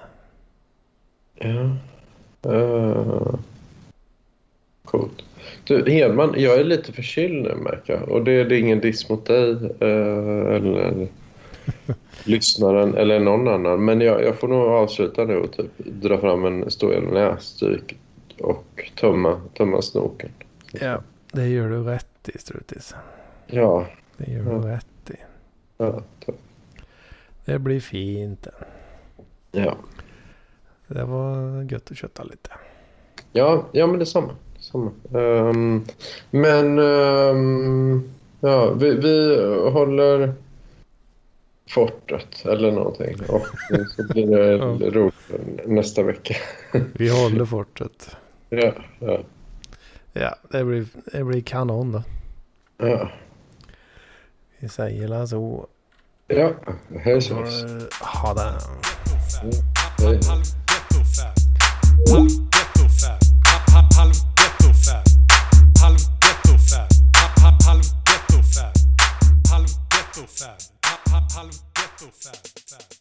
Ja. Uh. Coolt. Du, Hedman, jag är lite förkyld nu märker jag. Och det, det är ingen diss mot dig uh, eller lyssnaren eller någon annan. Men jag, jag får nog avsluta nu och typ dra fram en stor näsduk och tömma, tömma snoken. Ja, det gör du rätt i Strutis. Ja. Det gör ja. du rätt i. Ja, det blir fint. Ja. Det var gött att kötta lite. Ja, ja men detsamma. detsamma. Um, men um, ja, vi, vi håller fortet eller någonting. Och så blir det ja. roligt nästa vecka. vi håller fortet. Ja, ja. Ja, det blir, det blir kanon då. Ja. Vi säger så. Ja, hörs så Ha det. Mm, hej. Halv ghetto fab, halv ghetto fab, fab.